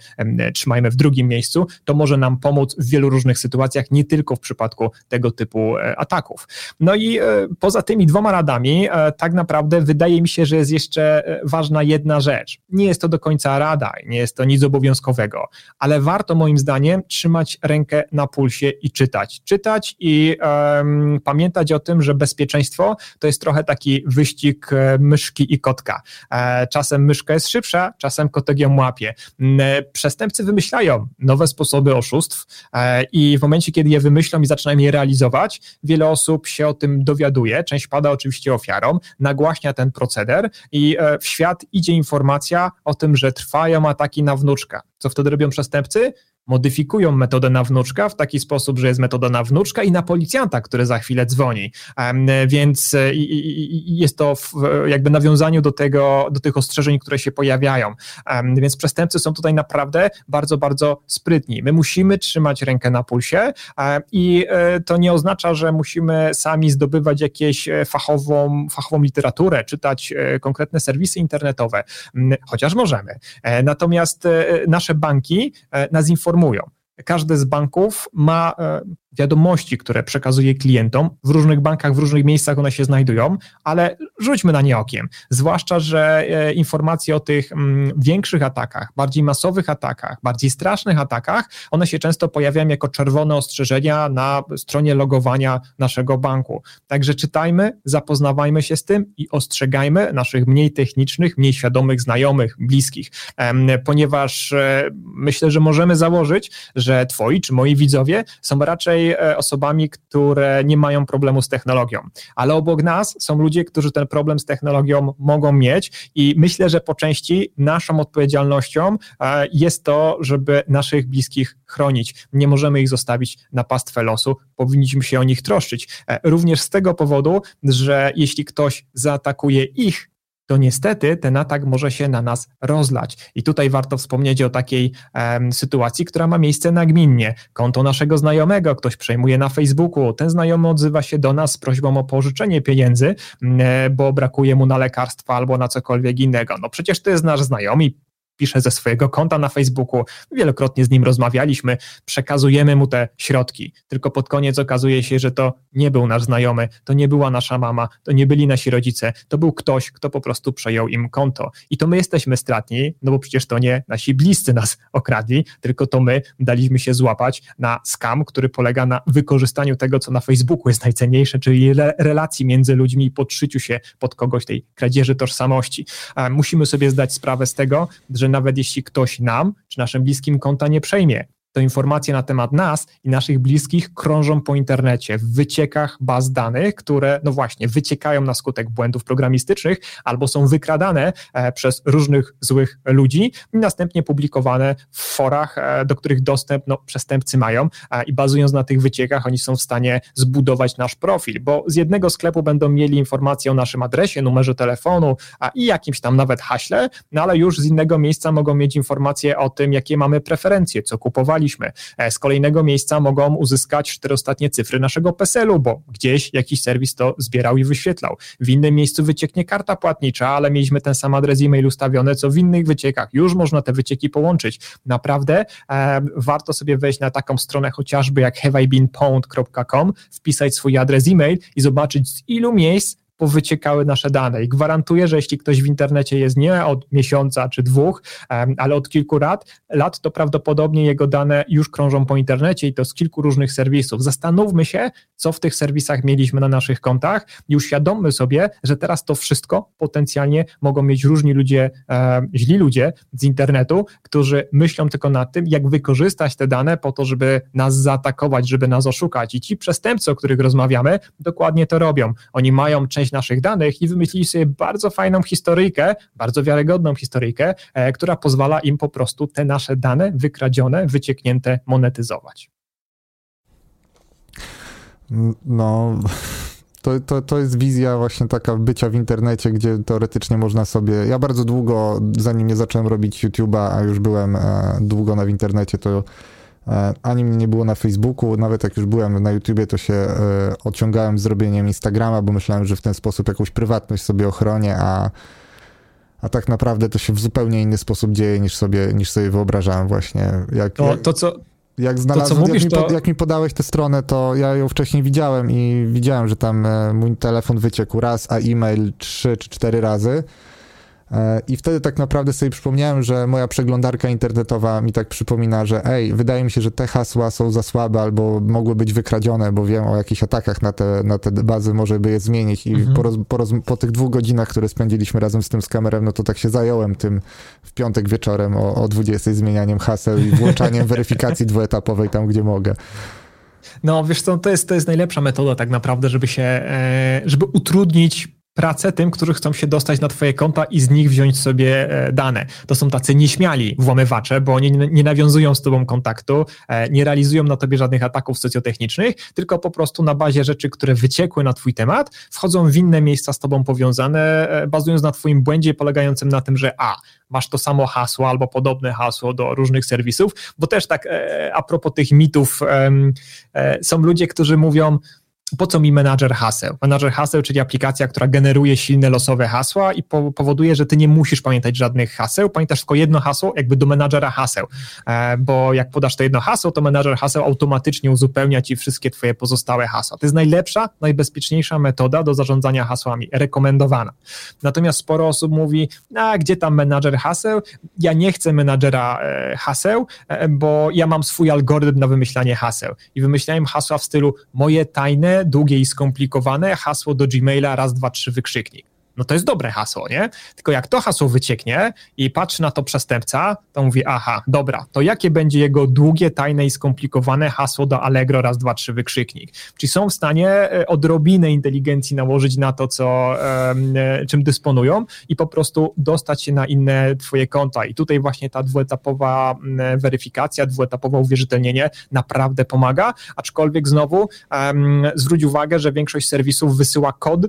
trzymajmy w drugim miejscu. To może nam pomóc w wielu różnych sytuacjach, nie tylko w przypadku tego typu ataków. No i poza tymi dwoma radami, E, tak naprawdę wydaje mi się, że jest jeszcze e, ważna jedna rzecz. Nie jest to do końca rada, nie jest to nic obowiązkowego, ale warto moim zdaniem trzymać rękę na pulsie i czytać. Czytać i um, pamiętać o tym, że bezpieczeństwo to jest trochę taki wyścig e, myszki i kotka. Czasem myszka jest szybsza, czasem kotek ją łapie. Przestępcy wymyślają nowe sposoby oszustw i w momencie, kiedy je wymyślą i zaczynają je realizować, wiele osób się o tym dowiaduje. Część pada oczywiście ofiarą, ofiarą, nagłaśnia ten proceder i e, w świat idzie informacja o tym, że trwają ataki na wnuczka. Co wtedy robią przestępcy? Modyfikują metodę na wnuczka w taki sposób, że jest metoda na wnuczka i na policjanta, który za chwilę dzwoni. Więc e, jest to w jakby nawiązaniu do tego, do tych ostrzeżeń, które się pojawiają. Więc przestępcy są tutaj naprawdę bardzo, bardzo sprytni. My musimy trzymać rękę na pulsie i e, to nie oznacza, że musimy sami zdobywać jakieś e, fachową, fachową literaturę, czytać konkretne serwisy internetowe, chociaż możemy. Natomiast nasze banki nas informują. Każdy z banków ma wiadomości, które przekazuje klientom. W różnych bankach, w różnych miejscach one się znajdują, ale rzućmy na nie okiem. Zwłaszcza, że e, informacje o tych mm, większych atakach, bardziej masowych atakach, bardziej strasznych atakach, one się często pojawiają jako czerwone ostrzeżenia na stronie logowania naszego banku. Także czytajmy, zapoznawajmy się z tym i ostrzegajmy naszych mniej technicznych, mniej świadomych znajomych, bliskich, ponieważ e, myślę, że możemy założyć, że twoi czy moi widzowie są raczej E, osobami, które nie mają problemu z technologią. Ale obok nas są ludzie, którzy ten problem z technologią mogą mieć i myślę, że po części naszą odpowiedzialnością e, jest to, żeby naszych bliskich chronić. Nie możemy ich zostawić na pastwę losu, powinniśmy się o nich troszczyć. E, również z tego powodu, że jeśli ktoś zaatakuje ich, to niestety ten atak może się na nas rozlać. I tutaj warto wspomnieć o takiej um, sytuacji, która ma miejsce nagminnie. Konto naszego znajomego ktoś przejmuje na Facebooku, ten znajomy odzywa się do nas z prośbą o pożyczenie pieniędzy, bo brakuje mu na lekarstwa albo na cokolwiek innego. No przecież to jest nasz znajomy, pisze ze swojego konta na Facebooku, wielokrotnie z nim rozmawialiśmy, przekazujemy mu te środki, tylko pod koniec okazuje się, że to nie był nasz znajomy, to nie była nasza mama, to nie byli nasi rodzice, to był ktoś, kto po prostu przejął im konto. I to my jesteśmy stratni, no bo przecież to nie nasi bliscy nas okradli, tylko to my daliśmy się złapać na skam, który polega na wykorzystaniu tego, co na Facebooku jest najcenniejsze, czyli relacji między ludźmi i podszyciu się pod kogoś tej kradzieży tożsamości. Musimy sobie zdać sprawę z tego, że nawet jeśli ktoś nam czy naszym bliskim konta nie przejmie, to informacje na temat nas i naszych bliskich krążą po internecie, w wyciekach baz danych, które, no właśnie, wyciekają na skutek błędów programistycznych albo są wykradane e, przez różnych złych ludzi i następnie publikowane w forach, e, do których dostęp no, przestępcy mają e, i bazując na tych wyciekach oni są w stanie zbudować nasz profil, bo z jednego sklepu będą mieli informacje o naszym adresie, numerze telefonu a i jakimś tam nawet haśle, no ale już z innego miejsca mogą mieć informacje o tym, jakie mamy preferencje, co kupowaliśmy. Z kolejnego miejsca mogą uzyskać cztery ostatnie cyfry naszego PESEL-u, bo gdzieś jakiś serwis to zbierał i wyświetlał. W innym miejscu wycieknie karta płatnicza, ale mieliśmy ten sam adres e-mail ustawiony, co w innych wyciekach. Już można te wycieki połączyć. Naprawdę e, warto sobie wejść na taką stronę chociażby jak haveibeenpwned.com, wpisać swój adres e-mail i zobaczyć z ilu miejsc powyciekały nasze dane. I gwarantuję, że jeśli ktoś w internecie jest nie od miesiąca czy dwóch, ale od kilku lat, lat, to prawdopodobnie jego dane już krążą po internecie i to z kilku różnych serwisów. Zastanówmy się, co w tych serwisach mieliśmy na naszych kontach i uświadommy sobie, że teraz to wszystko potencjalnie mogą mieć różni ludzie, źli ludzie z internetu, którzy myślą tylko nad tym, jak wykorzystać te dane po to, żeby nas zaatakować, żeby nas oszukać. I ci przestępcy, o których rozmawiamy, dokładnie to robią. Oni mają część naszych danych i wymyślili sobie bardzo fajną historyjkę, bardzo wiarygodną historyjkę, e, która pozwala im po prostu te nasze dane wykradzione, wycieknięte monetyzować.
No, to, to, to jest wizja właśnie taka bycia w internecie, gdzie teoretycznie można sobie. Ja bardzo długo, zanim nie zacząłem robić YouTube'a, a już byłem e, długo na w internecie, to ani mnie nie było na Facebooku, nawet jak już byłem na YouTubie, to się e, odciągałem z robieniem Instagrama, bo myślałem, że w ten sposób jakąś prywatność sobie ochronię, a, a tak naprawdę to się w zupełnie inny sposób dzieje niż sobie, niż sobie wyobrażałem właśnie. Jak,
to, to co...
Jak znalazłem, to, mówisz, jak, mi, to... jak mi podałeś tę stronę, to ja ją wcześniej widziałem i widziałem, że tam e, mój telefon wyciekł raz, a e-mail trzy czy cztery razy. E, I wtedy tak naprawdę sobie przypomniałem, że moja przeglądarka internetowa mi tak przypomina, że ej, wydaje mi się, że te hasła są za słabe albo mogły być wykradzione, bo wiem o jakichś atakach na te, na te bazy, może by je zmienić. I mhm. po, roz, po, roz, po, tych dwóch godzinach, które spędziliśmy razem z tym skamerem, no to tak się zająłem tym w piątek wieczorem o, o 20 zmienianiem haseł i włączaniem weryfikacji dwuetapowej tam, gdzie mogę.
No wiesz co, to jest, to jest najlepsza metoda tak naprawdę, żeby się, e, żeby utrudnić pracę tym, którzy chcą się dostać na twoje konta i z nich wziąć sobie e, dane. To są tacy nieśmiali włamywacze, bo oni nie nawiązują z tobą kontaktu, e, nie realizują na tobie żadnych ataków socjotechnicznych, tylko po prostu na bazie rzeczy, które wyciekły na twój temat, wchodzą w inne miejsca z tobą powiązane, e, bazując na twoim błędzie polegającym na tym, że a, masz to samo hasło albo podobne hasło do różnych serwisów, bo też tak a propos tych mitów, są ludzie, którzy mówią, po co mi menadżer haseł? Menadżer haseł, czyli aplikacja, która generuje silne losowe hasła i po, powoduje, że ty nie musisz pamiętać żadnych haseł, pamiętasz tylko jedno hasło, jakby do menadżera haseł, e, bo jak podasz to jedno hasło, to menadżer haseł automatycznie uzupełnia ci wszystkie twoje pozostałe hasła. To jest najlepsza, najbezpieczniejsza metoda do zarządzania hasłami, rekomendowana. Natomiast sporo osób mówi, a gdzie tam menadżer haseł? Ja nie chcę menadżera e, haseł, e, bo ja mam swój algorytm na wymyślanie haseł i wymyślałem hasła w stylu moje tajne długie i skomplikowane hasło do Gmaila raz, dwa, trzy wykrzyknik. No to jest dobre hasło, nie? Tylko jak to hasło wycieknie i patrzy na to przestępca, to mówi, aha, dobra, to jakie będzie jego długie, tajne i skomplikowane hasło do Allegro raz, dwa, trzy wykrzyknik? Czyli są w stanie e, odrobinę inteligencji nałożyć na to, co, e, czym dysponują i po prostu dostać się na inne twoje konta. I tutaj właśnie ta dwuetapowa weryfikacja, dwuetapowe uwierzytelnienie naprawdę pomaga, aczkolwiek znowu zwróć uwagę, że większość serwisów wysyła kod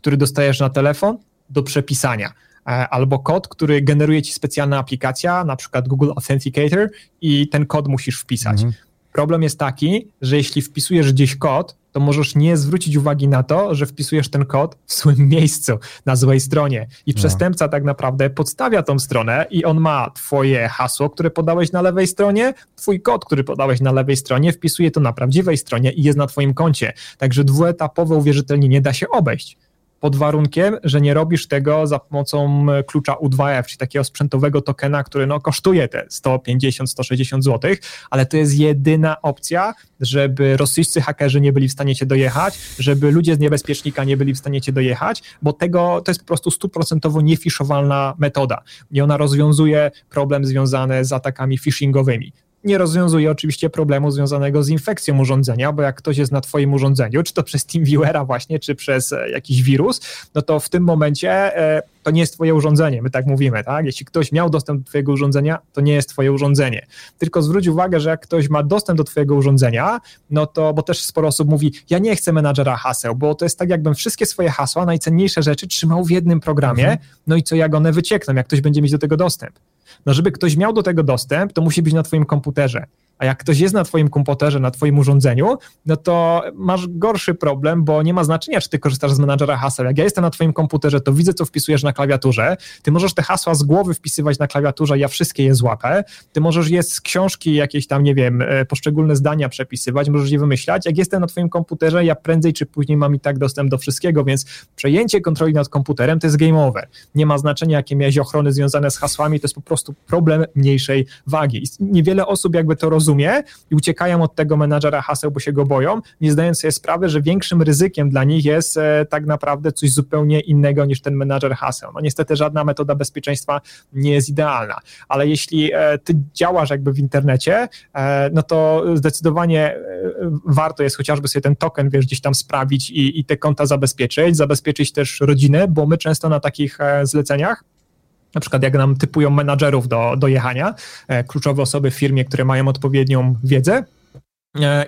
który dostajesz na telefon do przepisania e, albo kod, który generuje ci specjalna aplikacja, na przykład Google Authenticator i ten kod musisz wpisać. Mhm. Problem jest taki, że jeśli wpisujesz gdzieś kod, to możesz nie zwrócić uwagi na to, że wpisujesz ten kod w złym miejscu, na złej stronie. I no. przestępca tak naprawdę podstawia tą stronę i on ma twoje hasło, które podałeś na lewej stronie, twój kod, który podałeś na lewej stronie, wpisuje to na prawdziwej stronie i jest na twoim koncie. Także dwuetapowe uwierzytelnienie da się obejść pod warunkiem, że nie robisz tego za pomocą e, klucza U2F, czyli takiego sprzętowego tokena, który no, kosztuje te 150-160 zł, ale to jest jedyna opcja, żeby rosyjscy hakerzy nie byli w stanie cię dojechać, żeby ludzie z niebezpiecznika nie byli w stanie cię dojechać, bo tego to jest po prostu stuprocentowo niefiszowalna metoda i ona rozwiązuje problem związany z atakami phishingowymi nie rozwiązuje oczywiście problemu związanego z infekcją urządzenia, bo jak ktoś jest na twoim urządzeniu, czy to przez TeamViewera właśnie, czy przez e, jakiś wirus, no to w tym momencie e, to nie jest twoje urządzenie, my tak mówimy, tak? Jeśli ktoś miał dostęp do twojego urządzenia, to nie jest twoje urządzenie. Tylko zwróć uwagę, że jak ktoś ma dostęp do twojego urządzenia, no to, bo też sporo osób mówi, ja nie chcę menadżera haseł, bo to jest tak, jakbym wszystkie swoje hasła, najcenniejsze rzeczy trzymał w jednym programie, mhm. no i co jak one wyciekną, jak ktoś będzie mieć do tego dostęp. No żeby ktoś miał do tego dostęp, to musi być na twoim komputerze. A jak ktoś jest na twoim komputerze, na twoim urządzeniu, no to masz gorszy problem, bo nie ma znaczenia, czy ty korzystasz z menadżera haseł. Jak ja jestem na twoim komputerze, to widzę, co wpisujesz na klawiaturze. Ty możesz te hasła z głowy wpisywać na klawiaturze, ja wszystkie je złapę. Ty możesz je z książki jakieś tam, nie wiem, e, poszczególne zdania przepisywać, możesz je wymyślać. Jak jestem na twoim komputerze, ja prędzej czy później mam i tak dostęp do wszystkiego, więc przejęcie kontroli nad komputerem to jest game over. Nie ma znaczenia, jakie miałeś ochrony związane z hasłami, to jest po prostu problem mniejszej wagi. I niewiele osób jakby to rozumie, rozumie i uciekają od tego menadżera haseł, bo się go boją, nie zdając sobie sprawy, że większym ryzykiem dla nich jest e, tak naprawdę coś zupełnie innego niż ten menadżer haseł. No niestety żadna metoda bezpieczeństwa nie jest idealna, ale jeśli e, ty działasz jakby w internecie, e, no to zdecydowanie warto jest chociażby sobie ten token, wiesz, gdzieś tam sprawić i, i te konta zabezpieczyć, zabezpieczyć też rodzinę, bo my często na takich zleceniach na przykład jak nam typują menadżerów do, do jechania, e, kluczowe osoby w firmie, które mają odpowiednią wiedzę,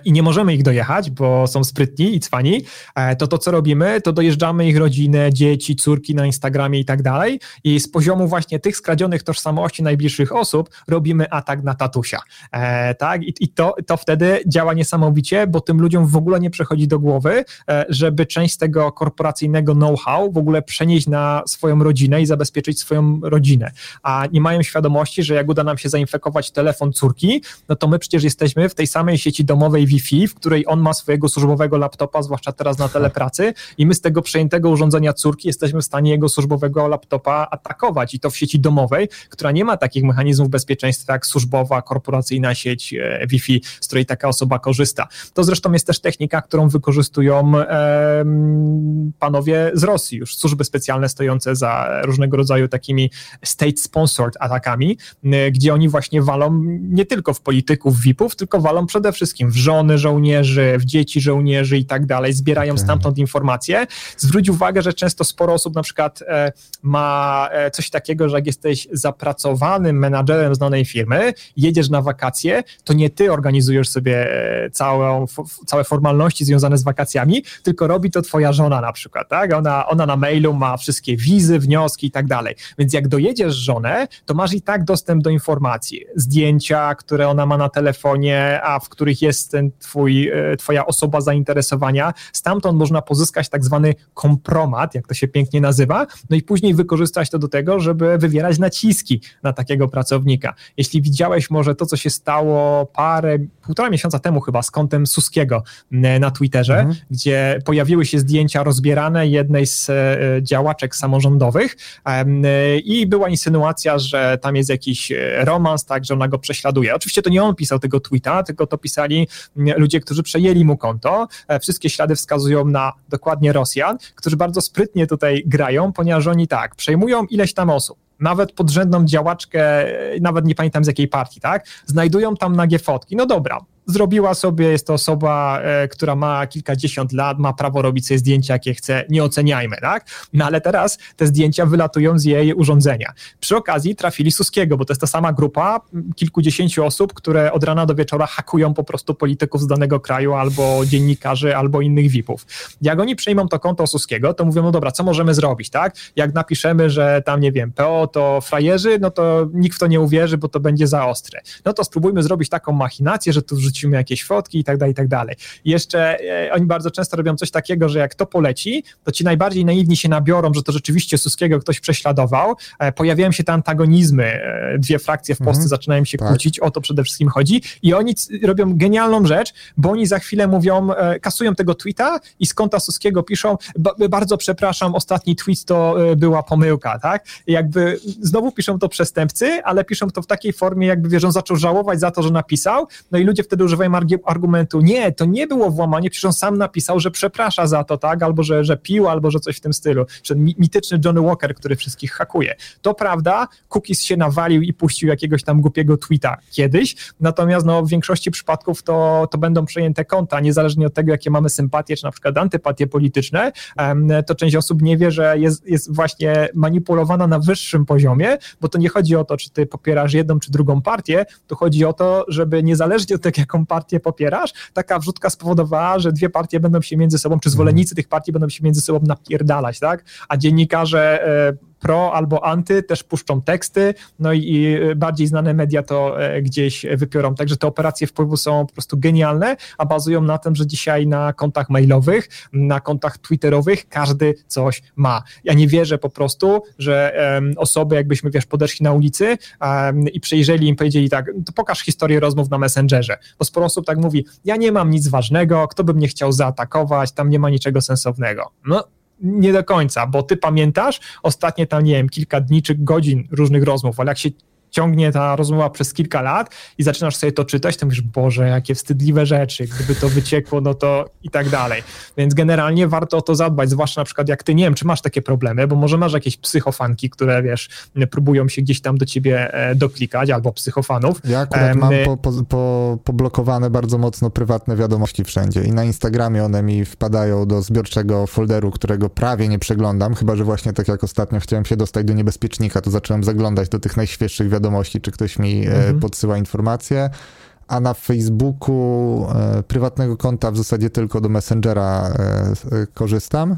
i nie możemy ich dojechać, bo są sprytni i cwani, e, to to, co robimy, to dojeżdżamy ich rodzinę, dzieci, córki na Instagramie i tak dalej. I z poziomu właśnie tych skradzionych tożsamości najbliższych osób robimy atak na tatusia, e, tak? I, i to, to wtedy działa niesamowicie, bo tym ludziom w ogóle nie przechodzi do głowy, e, żeby część tego korporacyjnego know-how w ogóle przenieść na swoją rodzinę i zabezpieczyć swoją rodzinę, a nie mają świadomości, że jak uda nam się zainfekować telefon córki, no to my przecież jesteśmy w tej samej sieci domowej Wi-Fi, w której on ma swojego służbowego laptopa, zwłaszcza teraz na telepracy, i my z tego przejętego urządzenia córki jesteśmy w stanie jego służbowego laptopa atakować i to w sieci domowej, która nie ma takich mechanizmów bezpieczeństwa jak służbowa, korporacyjna sieć e, Wi-Fi, z której taka osoba korzysta. To zresztą jest też technika, którą wykorzystują e, panowie z Rosji, już służby specjalne stojące za różnego rodzaju takimi state-sponsored atakami, gdzie oni właśnie walą nie tylko w polityków VIP-ów, tylko walą przede wszystkim wszystkim w żony żołnierzy, w dzieci żołnierzy i tak dalej, zbierają okay. stamtąd informacje. Zwróć uwagę, że często sporo osób na przykład e, ma e, coś takiego, że jak jesteś zapracowanym menadżerem znanej firmy, jedziesz na wakacje, to nie ty organizujesz sobie e, całą, całe formalności związane z wakacjami, tylko robi to twoja żona na przykład, tak? Ona, ona na mailu ma wszystkie wizy, wnioski i tak dalej. Więc jak dojedziesz żonę, to masz i tak dostęp do informacji. Zdjęcia, które ona ma na telefonie, a w których jest ten twój, e, twoja osoba zainteresowania. Stamtąd można pozyskać tak zwany kompromat, jak to się pięknie nazywa, no i później wykorzystać to do tego, żeby wywierać naciski na takiego pracownika. Jeśli widziałeś może to, co się stało parę, półtora miesiąca temu chyba z kątem Suskiego na Twitterze, mhm. gdzie pojawiły się zdjęcia rozbierane jednej z e, działaczek samorządowych i była insynuacja, że tam jest jakiś e, romans, tak, że ona go prześladuje. Oczywiście to nie on pisał tego tweeta, tylko to pisali ludzie, którzy przejęli mu konto. E, wszystkie ślady wskazują na dokładnie Rosjan, którzy bardzo sprytnie tutaj grają, ponieważ oni tak, przejmują ileś tam osób nawet podrzędną działaczkę, e, nawet nie pamiętam z jakiej partii, tak? Znajdują tam nagie fotki. No dobra, zrobiła sobie, jest to osoba, e, która ma kilkadziesiąt lat, ma prawo robić sobie zdjęcia, jakie chce, nie oceniajmy, tak? No ale teraz te zdjęcia wylatują z jej urządzenia. Przy okazji trafili Suskiego, bo to jest ta sama grupa kilkudziesięciu osób, które od rana do wieczora hakują po prostu polityków z danego kraju, albo dziennikarzy, albo innych VIP-ów. Jak oni przejmą to konto Suskiego, to mówią, no dobra, co możemy zrobić, tak? Jak napiszemy, że tam, nie wiem, PO to frajerzy, no to nikt w to nie uwierzy, bo to będzie za ostre. No to spróbujmy zrobić taką machinację, że tu wrzucimy jakieś fotki i tak dalej, i tak dalej. I jeszcze e, oni bardzo często robią coś takiego, że jak to poleci, to ci najbardziej naiwni się nabiorą, że to rzeczywiście Suskiego ktoś prześladował. E, pojawiają się te antagonizmy, e, dwie frakcje w Polsce mhm. zaczynają się tak. kłócić, o to przede wszystkim chodzi. I oni robią genialną rzecz, bo oni za chwilę mówią, kasują tego tweeta i z konta Suskiego piszą, bardzo przepraszam, ostatni tweet to była pomyłka, tak? I jakby znowu piszą to przestępcy, ale piszą to w takiej formie, jakby wiesz, on zaczął żałować za to, że napisał, no i ludzie wtedy wtedy używają argumentu, nie, to nie było włamanie, przecież on sam napisał, że przeprasza za to, tak, albo że, że pił, albo że coś w tym stylu. Ten mityczny Johnny Walker, który wszystkich hakuje. To prawda, Cookies się nawalił i puścił jakiegoś tam głupiego tweeta kiedyś, natomiast no, w większości przypadków to, to będą przejęte konta, niezależnie od tego, jakie mamy sympatie, czy na przykład antypatie polityczne, to część osób nie wie, że jest, jest właśnie manipulowana na wyższym poziomie, bo to nie chodzi o to, czy ty popierasz jedną czy drugą partię, to chodzi o to, żeby niezależnie od tego, jaką partię popierasz, taka wrzutka spowodowała, że dwie partie będą się między sobą, czy zwolennicy tych partii będą się między sobą napierdalać, tak? A dziennikarze e, pro albo anty też puszczą teksty, no i bardziej znane media to e, gdzieś wypiorą. Także te operacje wpływu są po prostu genialne, a bazują na tym, że dzisiaj na kontach mailowych, na kontach twitterowych każdy coś ma. Ja nie wierzę po prostu, że osoby jakbyśmy, wiesz, podeszli na ulicy i przejrzeli im powiedzieli tak, to pokaż historię rozmów na Messengerze, bo sporo osób tak mówi, ja nie mam nic ważnego, kto by mnie chciał zaatakować, tam nie ma niczego sensownego. No nie do końca, bo ty pamiętasz? Ostatnie tam, nie wiem, kilka dni czy godzin różnych rozmów, ale jak się ciągnie ta rozmowa przez kilka lat i zaczynasz sobie to czytać, to mówisz, Boże, jakie wstydliwe rzeczy, gdyby to wyciekło, no to i tak dalej. Więc generalnie warto o to zadbać, zwłaszcza na przykład jak ty, nie wiem, czy masz takie problemy, bo może masz jakieś psychofanki, które, wiesz, próbują się gdzieś tam do ciebie e, doklikać, albo psychofanów.
Ja akurat mam po, po, po, poblokowane bardzo mocno prywatne wiadomości wszędzie i na Instagramie one mi wpadają do zbiorczego folderu, którego prawie nie przeglądam, chyba, że właśnie tak jak ostatnio chciałem się dostać do niebezpiecznika, to zacząłem zaglądać do tych najświeższych wiadomości wiadomości, czy ktoś mi e, mhm. podsyła informacje. A na Facebooku e, prywatnego konta w zasadzie tylko do Messengera e, korzystam.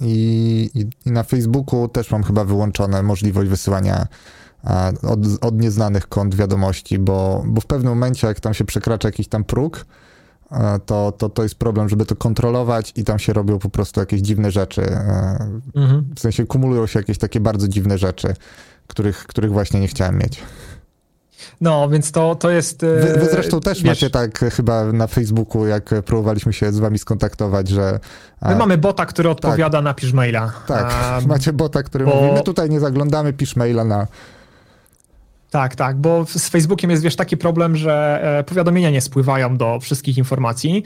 I, i, na Facebooku też mam chyba wyłączone możliwość wysyłania od, od nieznanych kont wiadomości, bo, bo w pewnym momencie, jak tam się przekracza jakiś tam próg, to, to, to jest problem, żeby to kontrolować i tam się robią po prostu jakieś dziwne rzeczy. Mhm. W sensie kumulują się jakieś takie bardzo dziwne rzeczy których, których właśnie nie chciałem mieć.
No, więc to, to jest.
Wy, wy e, zresztą też wiesz, macie tak chyba na Facebooku, jak próbowaliśmy się z wami skontaktować, że.
My mamy bota, który tak. odpowiada, tak, napisz maila.
Tak, a, macie bota, który bo... mówi, my tutaj nie zaglądamy, pisz maila na
tak, tak, bo z Facebookiem jest, wiesz, taki problem, że e, powiadomienia nie spływają do wszystkich informacji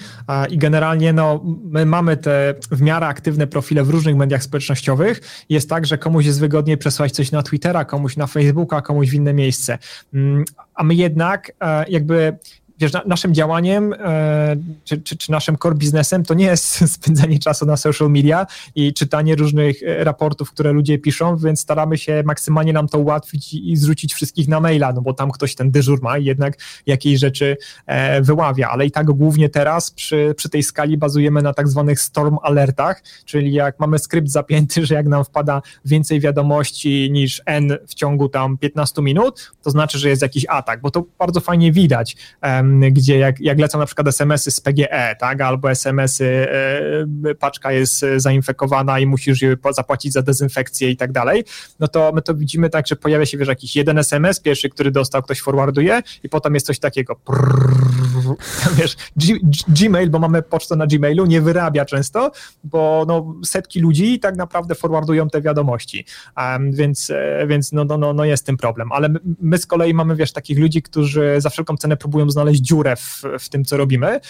i generalnie, no, my mamy te w miarę aktywne profile w różnych mediach społecznościowych. Jest tak, że komuś jest wygodniej przesłać coś na Twittera, komuś na Facebooka, komuś w inne miejsce. Mm, a my jednak e, jakby wiesz, na, naszym działaniem e, czy, czy, czy, naszym core biznesem to nie jest spędzanie czasu na social media i czytanie różnych e, raportów, które ludzie piszą, więc staramy się maksymalnie nam to ułatwić i zrzucić wszystkich na maila, no bo tam ktoś ten dyżur ma i jednak jakieś rzeczy e, wyławia, ale i tak głównie teraz przy, przy tej skali bazujemy na tak zwanych storm alertach, czyli jak mamy skrypt zapięty, że jak nam wpada więcej wiadomości niż n w ciągu tam 15 minut, to znaczy, że jest jakiś atak, bo to bardzo fajnie widać gdzie jak, jak lecą na przykład SMS-y z PGE, tak, albo SMS-y, e, paczka jest zainfekowana i musisz zapłacić za dezynfekcję i tak dalej, no to my to widzimy tak, że pojawia się, wiesz, jakiś jeden SMS, pierwszy, który dostał, ktoś forwarduje i potem jest coś takiego, prrr, wiesz, Gmail, bo mamy pocztę na Gmailu, nie wyrabia często, bo no, setki ludzi tak naprawdę forwardują te wiadomości, um, więc, e, więc no, no, no, no jest tym problem, ale my, z kolei mamy, wiesz, takich ludzi, którzy za wszelką cenę próbują znaleźć dziurę w, w tym, co robimy.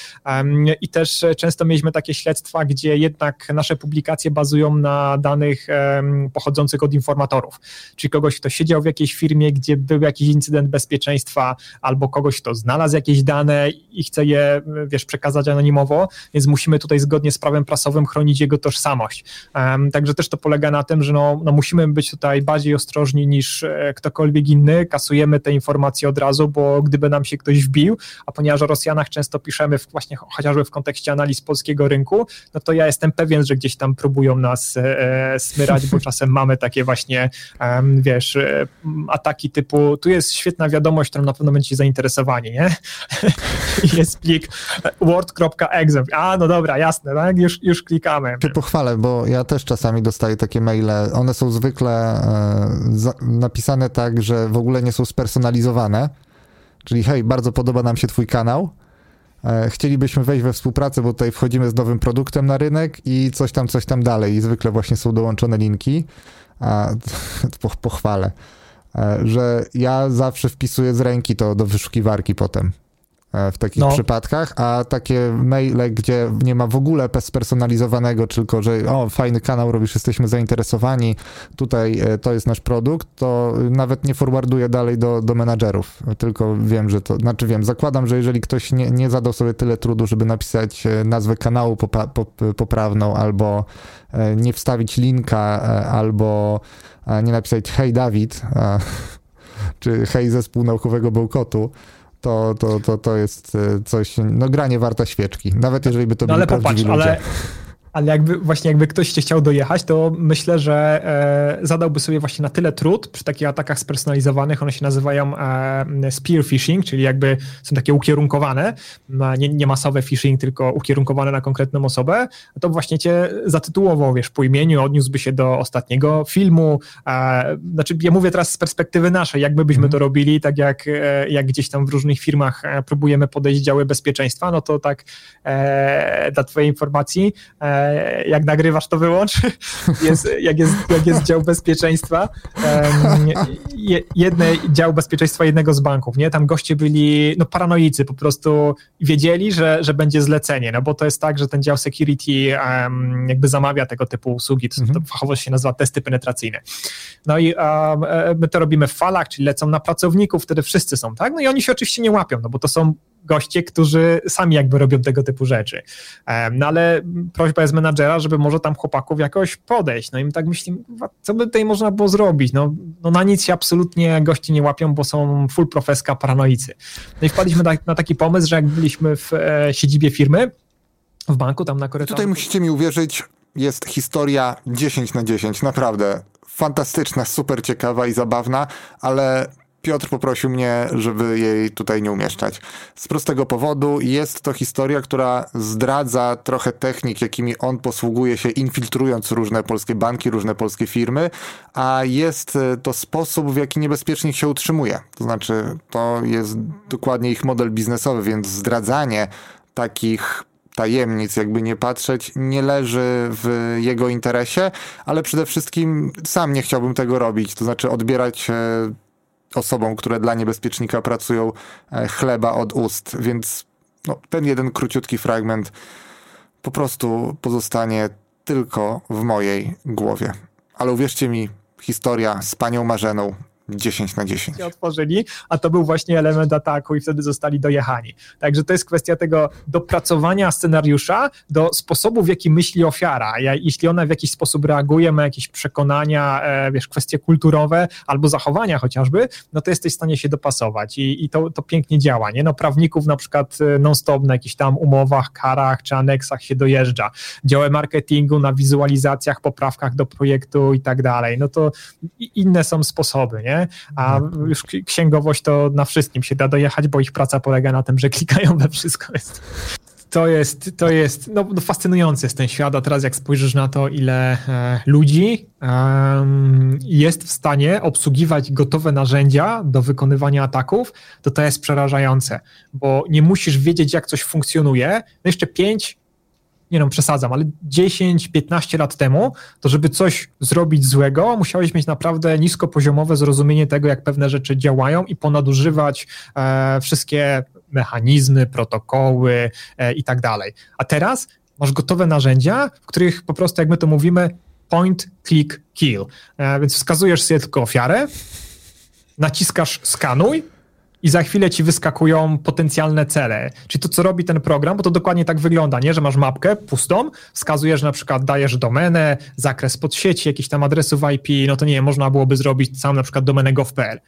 I też często mieliśmy takie śledztwa, gdzie jednak nasze publikacje bazują na danych pochodzących od informatorów, czyli kogoś, kto siedział w jakiejś firmie, gdzie był jakiś incydent bezpieczeństwa, albo kogoś, kto znalazł jakieś dane i chce je, wiesz, przekazać anonimowo, więc musimy tutaj zgodnie z prawem prasowym chronić jego tożsamość. Także też to polega na tym, że no, no musimy być tutaj bardziej ostrożni niż e, ktokolwiek inny, kasujemy te informacje od razu, bo gdyby nam się ktoś wbił, a ponieważ o Rosjanach często piszemy w, właśnie chociażby w kontekście analiz polskiego rynku, no to ja jestem pewien, że gdzieś tam próbują nas e, smyrać, bo czasem mamy takie właśnie, e, wiesz, e, ataki typu, tu jest świetna wiadomość, którą na pewno będziecie zainteresowani, nie? jest plik word.exe. A, no dobra, jasne, tak? już, już klikamy.
Czy pochwalę, bo ja też czasami dostaję takie maile, one są zwykle e, napisane tak, że w ogóle nie są spersonalizowane, Czyli hej, bardzo podoba nam się twój kanał. E, chcielibyśmy wejść we współpracę, bo tutaj wchodzimy z nowym produktem na rynek i coś tam, coś tam dalej. I zwykle właśnie są dołączone linki. A, pochwalę, e, że ja zawsze wpisuję z ręki to do wyszukiwarki potem. E, w takich no. przypadkach, a takie maile, gdzie nie ma w ogóle spersonalizowanego, tylko że o, fajny kanał robisz, jesteśmy zainteresowani, tutaj e, to jest nasz produkt, to nawet nie forwarduję dalej do, do menadżerów, tylko wiem, że to, znaczy wiem, zakładam, że jeżeli ktoś nie, nie zadał sobie tyle trudu, żeby napisać e, nazwę kanału popa, pop, poprawną, albo nie wstawić linka, albo nie napisać hej Dawid, czy hej zespół naukowego bełkotu, to, to, to, to jest e, coś, no granie warta świeczki, nawet jeżeli by to no, byli ale popatrz, ludzie. Ale
ale jakby właśnie jakby ktoś cię chciał dojechać, to myślę, że e, zadałby sobie właśnie na tyle trud przy takich atakach spersonalizowanych, one się nazywają e, spear phishing, czyli jakby są takie ukierunkowane, nie, nie masowe phishing, tylko ukierunkowane na konkretną osobę, to właśnie cię zatytułował, wiesz, po imieniu, odniósłby się do ostatniego filmu, e, znaczy ja mówię teraz z perspektywy naszej, jakby byśmy mm. to robili, tak jak, e, jak gdzieś tam w różnych firmach e, próbujemy podejść działy bezpieczeństwa, no to tak e, dla twojej informacji jak nagrywasz, to wyłącz. Jest, jak, jest, jak jest dział bezpieczeństwa, jedne, dział bezpieczeństwa jednego z banków, nie? Tam goście byli no, paranoicy, po prostu wiedzieli, że, że będzie zlecenie, no bo to jest tak, że ten dział security um, jakby zamawia tego typu usługi, to, mhm. to fachowo się nazywa testy penetracyjne. No i um, my to robimy w falach, czyli lecą na pracowników, wtedy wszyscy są, tak? No i oni się oczywiście nie łapią, no bo to są goście, którzy sami jakby robią tego typu rzeczy. No ale prośba jest menadżera, żeby może tam chłopaków jakoś podejść. No i tak myślimy, co by tutaj można było zrobić? No, no na nic się absolutnie gości nie łapią, bo są full profeska paranoicy. No i wpadliśmy na, na taki pomysł, że jak byliśmy w e, siedzibie firmy, w banku, tam na korytarzu.
Tutaj musicie mi uwierzyć, jest historia 10 na 10, naprawdę fantastyczna, super ciekawa i zabawna, ale Piotr poprosił mnie, żeby jej tutaj nie umieszczać. Z prostego powodu jest to historia, która zdradza trochę technik, jakimi on posługuje się, infiltrując różne polskie banki, różne polskie firmy, a jest e, to sposób, w jaki niebezpiecznik się utrzymuje. To znaczy, to jest dokładnie ich model biznesowy, więc zdradzanie takich tajemnic, jakby nie patrzeć, nie leży w jego interesie, ale przede wszystkim sam nie chciałbym tego robić, to znaczy odbierać e, osobom, które dla niebezpiecznika pracują, e, chleba od ust, więc no, ten jeden króciutki fragment po prostu pozostanie tylko w mojej głowie. Ale uwierzcie mi, historia z panią Marzeną 10 na 10.
otworzyli, a to był właśnie element ataku i wtedy zostali dojechani. Także to jest kwestia tego dopracowania scenariusza do sposobu, w jaki myśli ofiara. Jeśli ona w jakiś sposób reaguje, ma jakieś przekonania, e, wiesz, kwestie kulturowe albo zachowania chociażby, no to jesteś w stanie się dopasować i, i to, to pięknie działa, nie? No prawników na przykład e, non-stop na jakichś tam umowach, karach czy aneksach się dojeżdża. Działy marketingu na wizualizacjach, poprawkach do projektu i tak dalej. No to inne są sposoby, nie? A mhm. już księgowość to na wszystkim się da dojechać, bo ich praca polega na tym, że klikają we wszystko. To jest, to jest no, no fascynujący jest ten świat, a teraz jak spojrzysz na to, ile e, ludzi jest w stanie obsługiwać gotowe narzędzia do wykonywania ataków, to to jest przerażające, bo nie musisz wiedzieć, jak coś funkcjonuje. No jeszcze pięć nie no, przesadzam, ale 10-15 lat temu, to żeby coś zrobić złego, musiałeś mieć naprawdę niskopoziomowe zrozumienie tego, jak pewne rzeczy działają i ponadużywać e, wszystkie mechanizmy, protokoły e, i tak dalej. A teraz masz gotowe narzędzia, w których po prostu, jak my to mówimy, point, click, kill. E, więc wskazujesz sobie tylko ofiarę, naciskasz skanuj, i za chwilę ci wyskakują potencjalne cele. Czyli to, co robi ten program, bo to dokładnie tak wygląda, nie? Że masz mapkę pustą, wskazujesz na przykład, dajesz domenę, zakres podsieci, jakichś tam adresów IP, no to nie można byłoby zrobić sam na przykład domenę gov.pl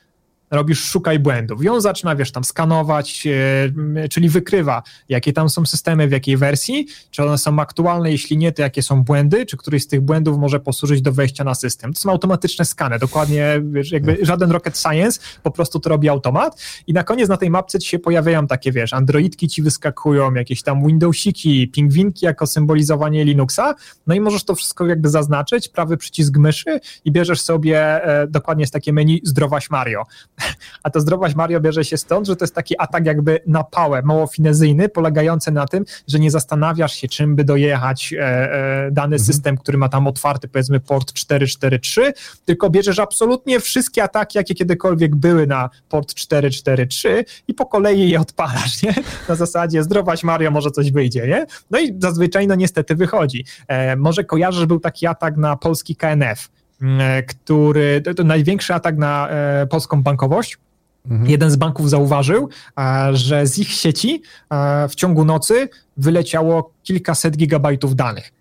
robisz szukaj błędów. I on zaczyna, wiesz, tam skanować, yy, czyli wykrywa, jakie tam są systemy, w jakiej wersji, czy one są aktualne, jeśli nie, to jakie są błędy, czy któryś z tych błędów może posłużyć do wejścia na system. To są automatyczne skany, dokładnie, wiesz, jakby żaden rocket science, po prostu to robi automat i na koniec na tej mapce ci się pojawiają takie, wiesz, androidki ci wyskakują, jakieś tam windowsiki, pingwinki jako symbolizowanie Linuxa, no i możesz to wszystko jakby zaznaczyć, prawy przycisk myszy i bierzesz sobie e, dokładnie z takie menu zdrowaś Mario A to zdrowaś Mario bierze się stąd, że to jest taki atak jakby na pałę, mało finezyjny, polegający na tym, że nie zastanawiasz się, czym by dojechać e, e, dany mhm. system, który ma tam otwarty, powiedzmy, port 443, tylko bierzesz absolutnie wszystkie ataki, jakie kiedykolwiek były na port 443 i po kolei je odpalasz, nie? Na zasadzie zdrowaś Mario, może coś wyjdzie, nie? No i zazwyczaj, no niestety wychodzi. E, może kojarzysz, był taki atak na polski KNF, który to, to największy atak na e, polską bankowość. Mhm. Jeden z banków zauważył, e, że z ich sieci w ciągu nocy wyleciało kilkaset gigabajtów danych.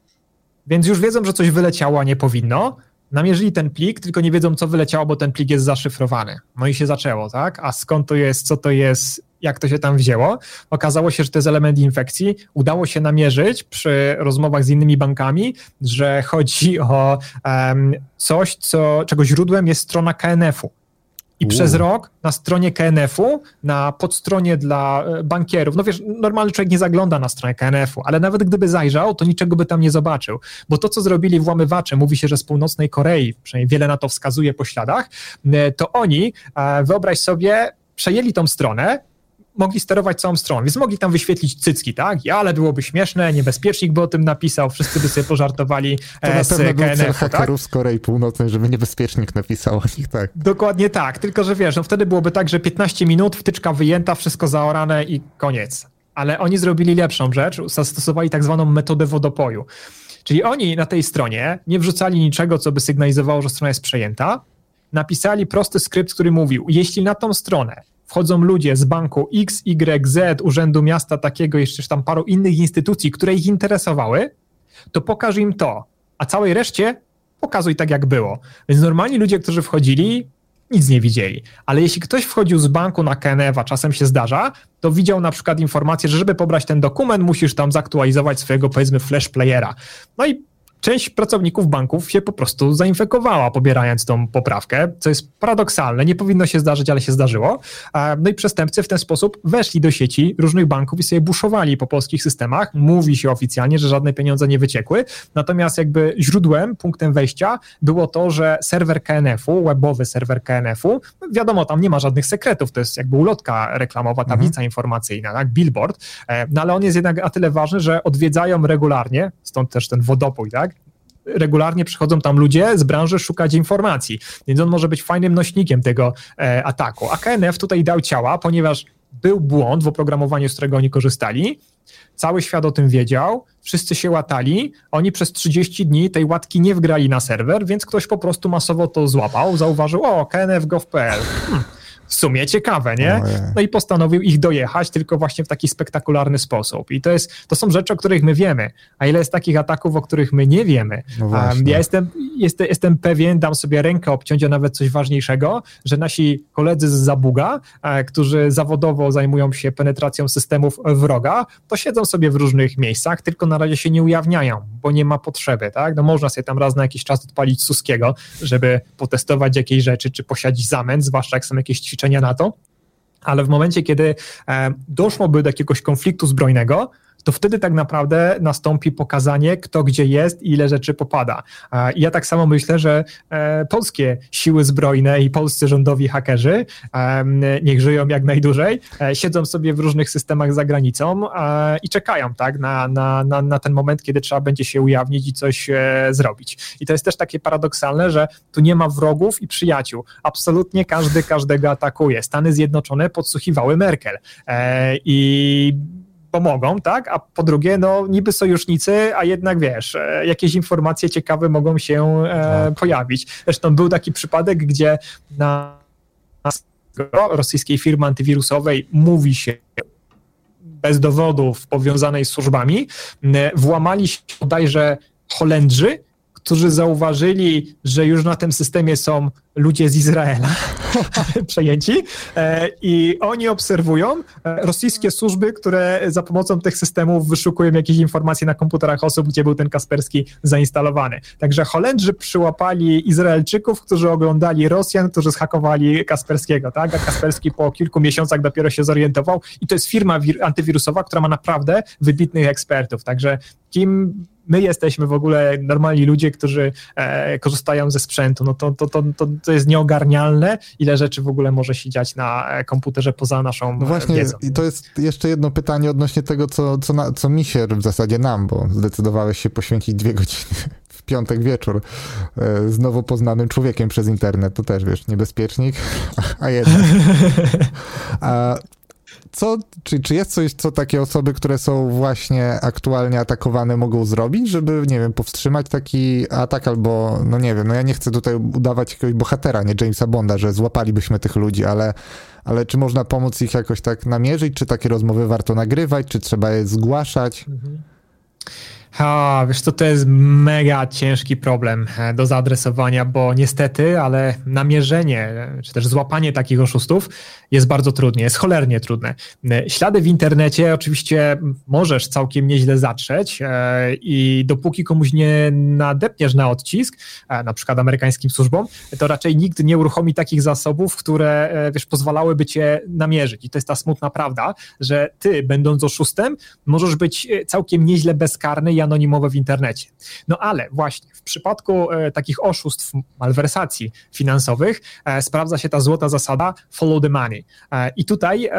Więc już wiedzą, że coś wyleciało, a nie powinno. Namierzyli ten plik, tylko nie wiedzą, co wyleciało, bo ten plik jest zaszyfrowany. No i się zaczęło, tak? A skąd to jest, co to jest, jak to się tam wzięło. Okazało się, że to jest element infekcji. Udało się namierzyć przy rozmowach z innymi bankami, że chodzi o um, coś, co, czego źródłem jest strona KNF-u. I przez rok na stronie KNF-u, na podstronie dla e, bankierów, no wiesz, normalny człowiek nie zagląda na stronę KNF-u, ale nawet gdyby zajrzał, to niczego by tam nie zobaczył, bo to, co zrobili włamywacze, mówi się, że z północnej Korei, przynajmniej wiele na to wskazuje po śladach, e, to oni, e, wyobraź sobie, przejęli tą stronę, mogli sterować całą stroną, więc mogli tam wyświetlić cycki, tak? Ale byłoby śmieszne, niebezpiecznik by o tym napisał, wszyscy by sobie pożartowali
to na pewno był cel tak? hakerów z Korei Północnej, żeby niebezpiecznik napisał o nich, tak.
Dokładnie tak, tylko że wiesz, no wtedy byłoby tak, że 15 minut, wtyczka wyjęta, wszystko zaorane i koniec. Ale oni zrobili lepszą rzecz, zastosowali tak zwaną metodę wodopoju. Czyli oni na tej stronie nie wrzucali niczego, co by sygnalizowało, że strona jest przejęta, napisali prosty skrypt, który mówił, jeśli na tą stronę wchodzą ludzie z banku X, Y, Z, Urzędu Miasta takiego, jeszcze tam paru innych instytucji, które ich interesowały, to pokaż im to, a całej reszcie pokazuj tak, jak było. Więc normalni ludzie, którzy wchodzili, nic nie widzieli. Ale jeśli ktoś wchodził z banku na KNF, a czasem się zdarza, to widział na przykład informację, że żeby pobrać ten dokument, musisz tam zaktualizować swojego, powiedzmy, flash playera. No i część pracowników banków się po prostu zainfekowała, pobierając tą poprawkę, co jest paradoksalne, nie powinno się zdarzyć, ale się zdarzyło. No i przestępcy w ten sposób weszli do sieci różnych banków i sobie buszowali po polskich systemach. Mówi się oficjalnie, że żadne pieniądze nie wyciekły, natomiast jakby źródłem, punktem wejścia było to, że serwer KNF-u, webowy serwer KNF-u, wiadomo, tam nie ma żadnych sekretów, to jest jakby ulotka reklamowa, mhm. tablica mhm. informacyjna, tak, billboard, e, no ale on jest jednak na tyle ważny, że odwiedzają regularnie, stąd też ten wodopój, tak, regularnie przychodzą tam ludzie z branży szukać informacji, więc on może być fajnym nośnikiem tego e, ataku. A KNF tutaj dał ciała, ponieważ był błąd w oprogramowaniu, z którego oni korzystali. Cały świat o tym wiedział, wszyscy się łatali, oni przez 30 dni tej łatki nie wgrali na serwer, więc ktoś po prostu masowo to złapał, zauważył, o, knf.gov.pl, hmm, w sumie ciekawe, nie? No i postanowił ich dojechać, tylko właśnie w taki spektakularny sposób. I to, jest, to są rzeczy, o których my wiemy. A ile jest takich ataków, o których my nie wiemy? No ja jestem, jestem, jestem pewien, dam sobie rękę obciąć, a nawet coś ważniejszego, że nasi koledzy z Zabuga, e, którzy zawodowo zajmują się penetracją systemów wroga, to siedzą sobie w różnych miejscach, tylko na razie się nie ujawniają, bo nie ma potrzeby, tak? No można sobie tam raz na jakiś czas odpalić Suskiego, żeby potestować jakieś rzeczy, czy posiadzić zamęt, zwłaszcza jak są jakieś ćwiczenia NATO, ale w momencie, kiedy e, doszłoby do jakiegoś konfliktu zbrojnego, to wtedy tak naprawdę nastąpi pokazanie, kto gdzie jest i ile rzeczy popada. I ja tak samo myślę, że e, polskie siły zbrojne i polscy rządowi hakerzy, niech żyją jak najdłużej, e, siedzą sobie w różnych systemach za granicą i czekają tak, na, na, na, na ten moment, kiedy trzeba będzie się ujawnić i coś e, zrobić. I to jest też takie paradoksalne, że tu nie ma wrogów i przyjaciół. Absolutnie każdy każdego atakuje. Stany Zjednoczone podsłuchiwały Merkel i pomogą, tak? A po drugie, no niby sojusznicy, a jednak wiesz, e, jakieś informacje ciekawe mogą się e, tak. pojawić. Zresztą był taki przypadek, gdzie na rosyjskiej firmy antywirusowej mówi się bez dowodów powiązanej z służbami, włamali się bodajże Holendrzy, którzy zauważyli, że już na tym systemie są ludzie z Izraela przejęci e, i oni obserwują e, rosyjskie służby, które za pomocą tych systemów wyszukują jakieś informacje na komputerach osób, gdzie był ten Kasperski zainstalowany. Także Holendrzy przyłapali Izraelczyków, którzy oglądali Rosjan, którzy zhakowali Kasperskiego, tak? A Kasperski po kilku miesiącach dopiero się zorientował i to jest firma antywirusowa, która ma naprawdę wybitnych ekspertów. Także kim my jesteśmy w ogóle normalni ludzie, którzy e, korzystają ze sprzętu, no to, to, to, to, to jest nieogarnialne, ile rzeczy w ogóle może się dziać na e, komputerze poza naszą no
właśnie,
wiedzą.
I to jest jeszcze jedno pytanie odnośnie tego, co, co, na, co mi się w zasadzie nam, bo zdecydowałeś się poświęcić dwie godziny w piątek wieczór e, z nowo poznanym człowiekiem przez internet, to też, wiesz, niebezpiecznik, a jednak. A co, czy, czy jest coś, co takie osoby, które są właśnie aktualnie atakowane, mogą zrobić, żeby, nie wiem, powstrzymać taki atak albo, no nie wiem, no ja nie chcę tutaj udawać jakiegoś bohatera, nie Jamesa Bonda, że złapalibyśmy tych ludzi, ale, ale czy można pomóc ich jakoś tak namierzyć, czy takie rozmowy warto nagrywać, czy trzeba je zgłaszać? Mhm.
A, wiesz co, to jest mega ciężki problem e, do zaadresowania, bo niestety, ale namierzenie, czy też złapanie takich oszustów jest bardzo trudne, jest cholernie trudne. E, ślady w internecie oczywiście możesz całkiem nieźle zatrzeć e, i dopóki komuś nie nadepniesz na odcisk, na przykład amerykańskim służbom, to raczej nikt nie uruchomi takich zasobów, które, wiesz, pozwalałyby cię namierzyć. I to jest ta smutna prawda, że ty, będąc oszustem, możesz być całkiem nieźle bezkarny i anonimowe w internecie. No ale właśnie w przypadku e, takich oszustw, malwersacji finansowych e, sprawdza się ta złota zasada follow the money. E, I tutaj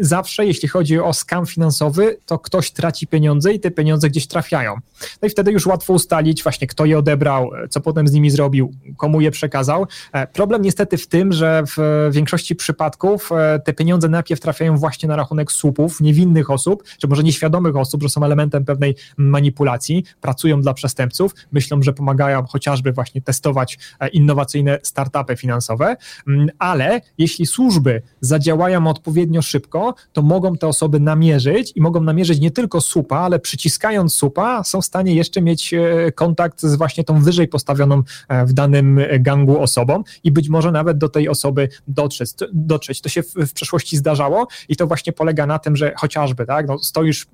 zawsze, jeśli chodzi o skam finansowy, to ktoś traci pieniądze i te pieniądze gdzieś trafiają. No i wtedy już łatwo ustalić właśnie, kto je odebrał, co potem z nimi zrobił, komu je przekazał. Problem niestety w tym, że w większości przypadków te pieniądze najpierw trafiają właśnie na rachunek słupów, niewinnych osób, czy może nieświadomych osób, że są elementem pewnej manipulacji manipulacji, pracują dla przestępców, myślą, że pomagają chociażby właśnie testować e, innowacyjne startupy finansowe, mm, ale jeśli służby zadziałają odpowiednio szybko, to mogą te osoby namierzyć i mogą namierzyć nie tylko supa, ale przyciskając supa są w stanie jeszcze mieć e, kontakt z właśnie tą wyżej postawioną e, w danym gangu osobą i być może nawet do tej osoby dotrzeć. dotrzeć. To się w, w przeszłości zdarzało i to właśnie polega na tym, że chociażby tak, no, stoisz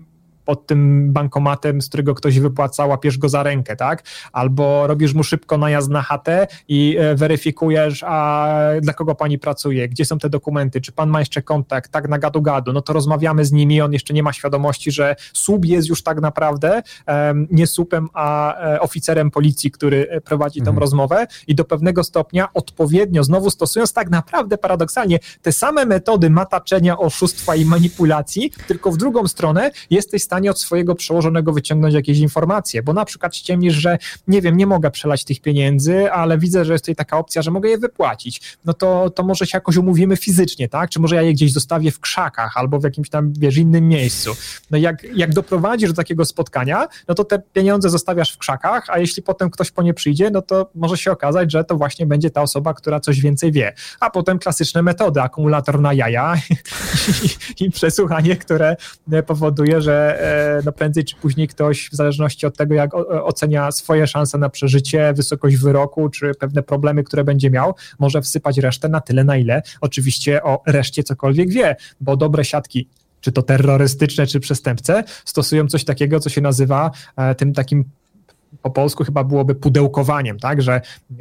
pod tym bankomatem, z którego ktoś wypłaca, łapiesz go za rękę, tak? Albo robisz mu szybko najazd na chatę i e, weryfikujesz, a dla kogo pani pracuje, gdzie są te dokumenty, czy pan ma jeszcze kontakt, tak na gadu-gadu, no to rozmawiamy z nimi, on jeszcze nie ma świadomości, że sub jest już tak naprawdę um, nie supem, a e, oficerem policji, który e, prowadzi tą mhm. rozmowę i do pewnego stopnia odpowiednio, znowu stosując tak naprawdę paradoksalnie te same metody mataczenia, oszustwa i manipulacji, tylko w drugą stronę jesteś stanie od swojego przełożonego wyciągnąć jakieś informacje, bo na przykład ściemnisz, że nie wiem, nie mogę przelać tych pieniędzy, ale widzę, że jest tutaj taka opcja, że mogę je wypłacić, no to, to może się jakoś umówimy fizycznie, tak? Czy może ja je gdzieś zostawię w krzakach albo w jakimś tam, wiesz, innym miejscu. No jak, jak doprowadzisz do takiego spotkania, no to te pieniądze zostawiasz w krzakach, a jeśli potem ktoś po nie przyjdzie, no to może się okazać, że to właśnie będzie ta osoba, która coś więcej wie. A potem klasyczne metody, akumulator na jaja i, i przesłuchanie, które powoduje, że no prędzej czy później ktoś, w zależności od tego, jak ocenia swoje szanse na przeżycie, wysokość wyroku, czy pewne problemy, które będzie miał, może wsypać resztę na tyle, na ile oczywiście o reszcie cokolwiek wie, bo dobre siatki czy to terrorystyczne, czy przestępce, stosują coś takiego, co się nazywa e, tym takim po polsku chyba byłoby pudełkowaniem, tak, że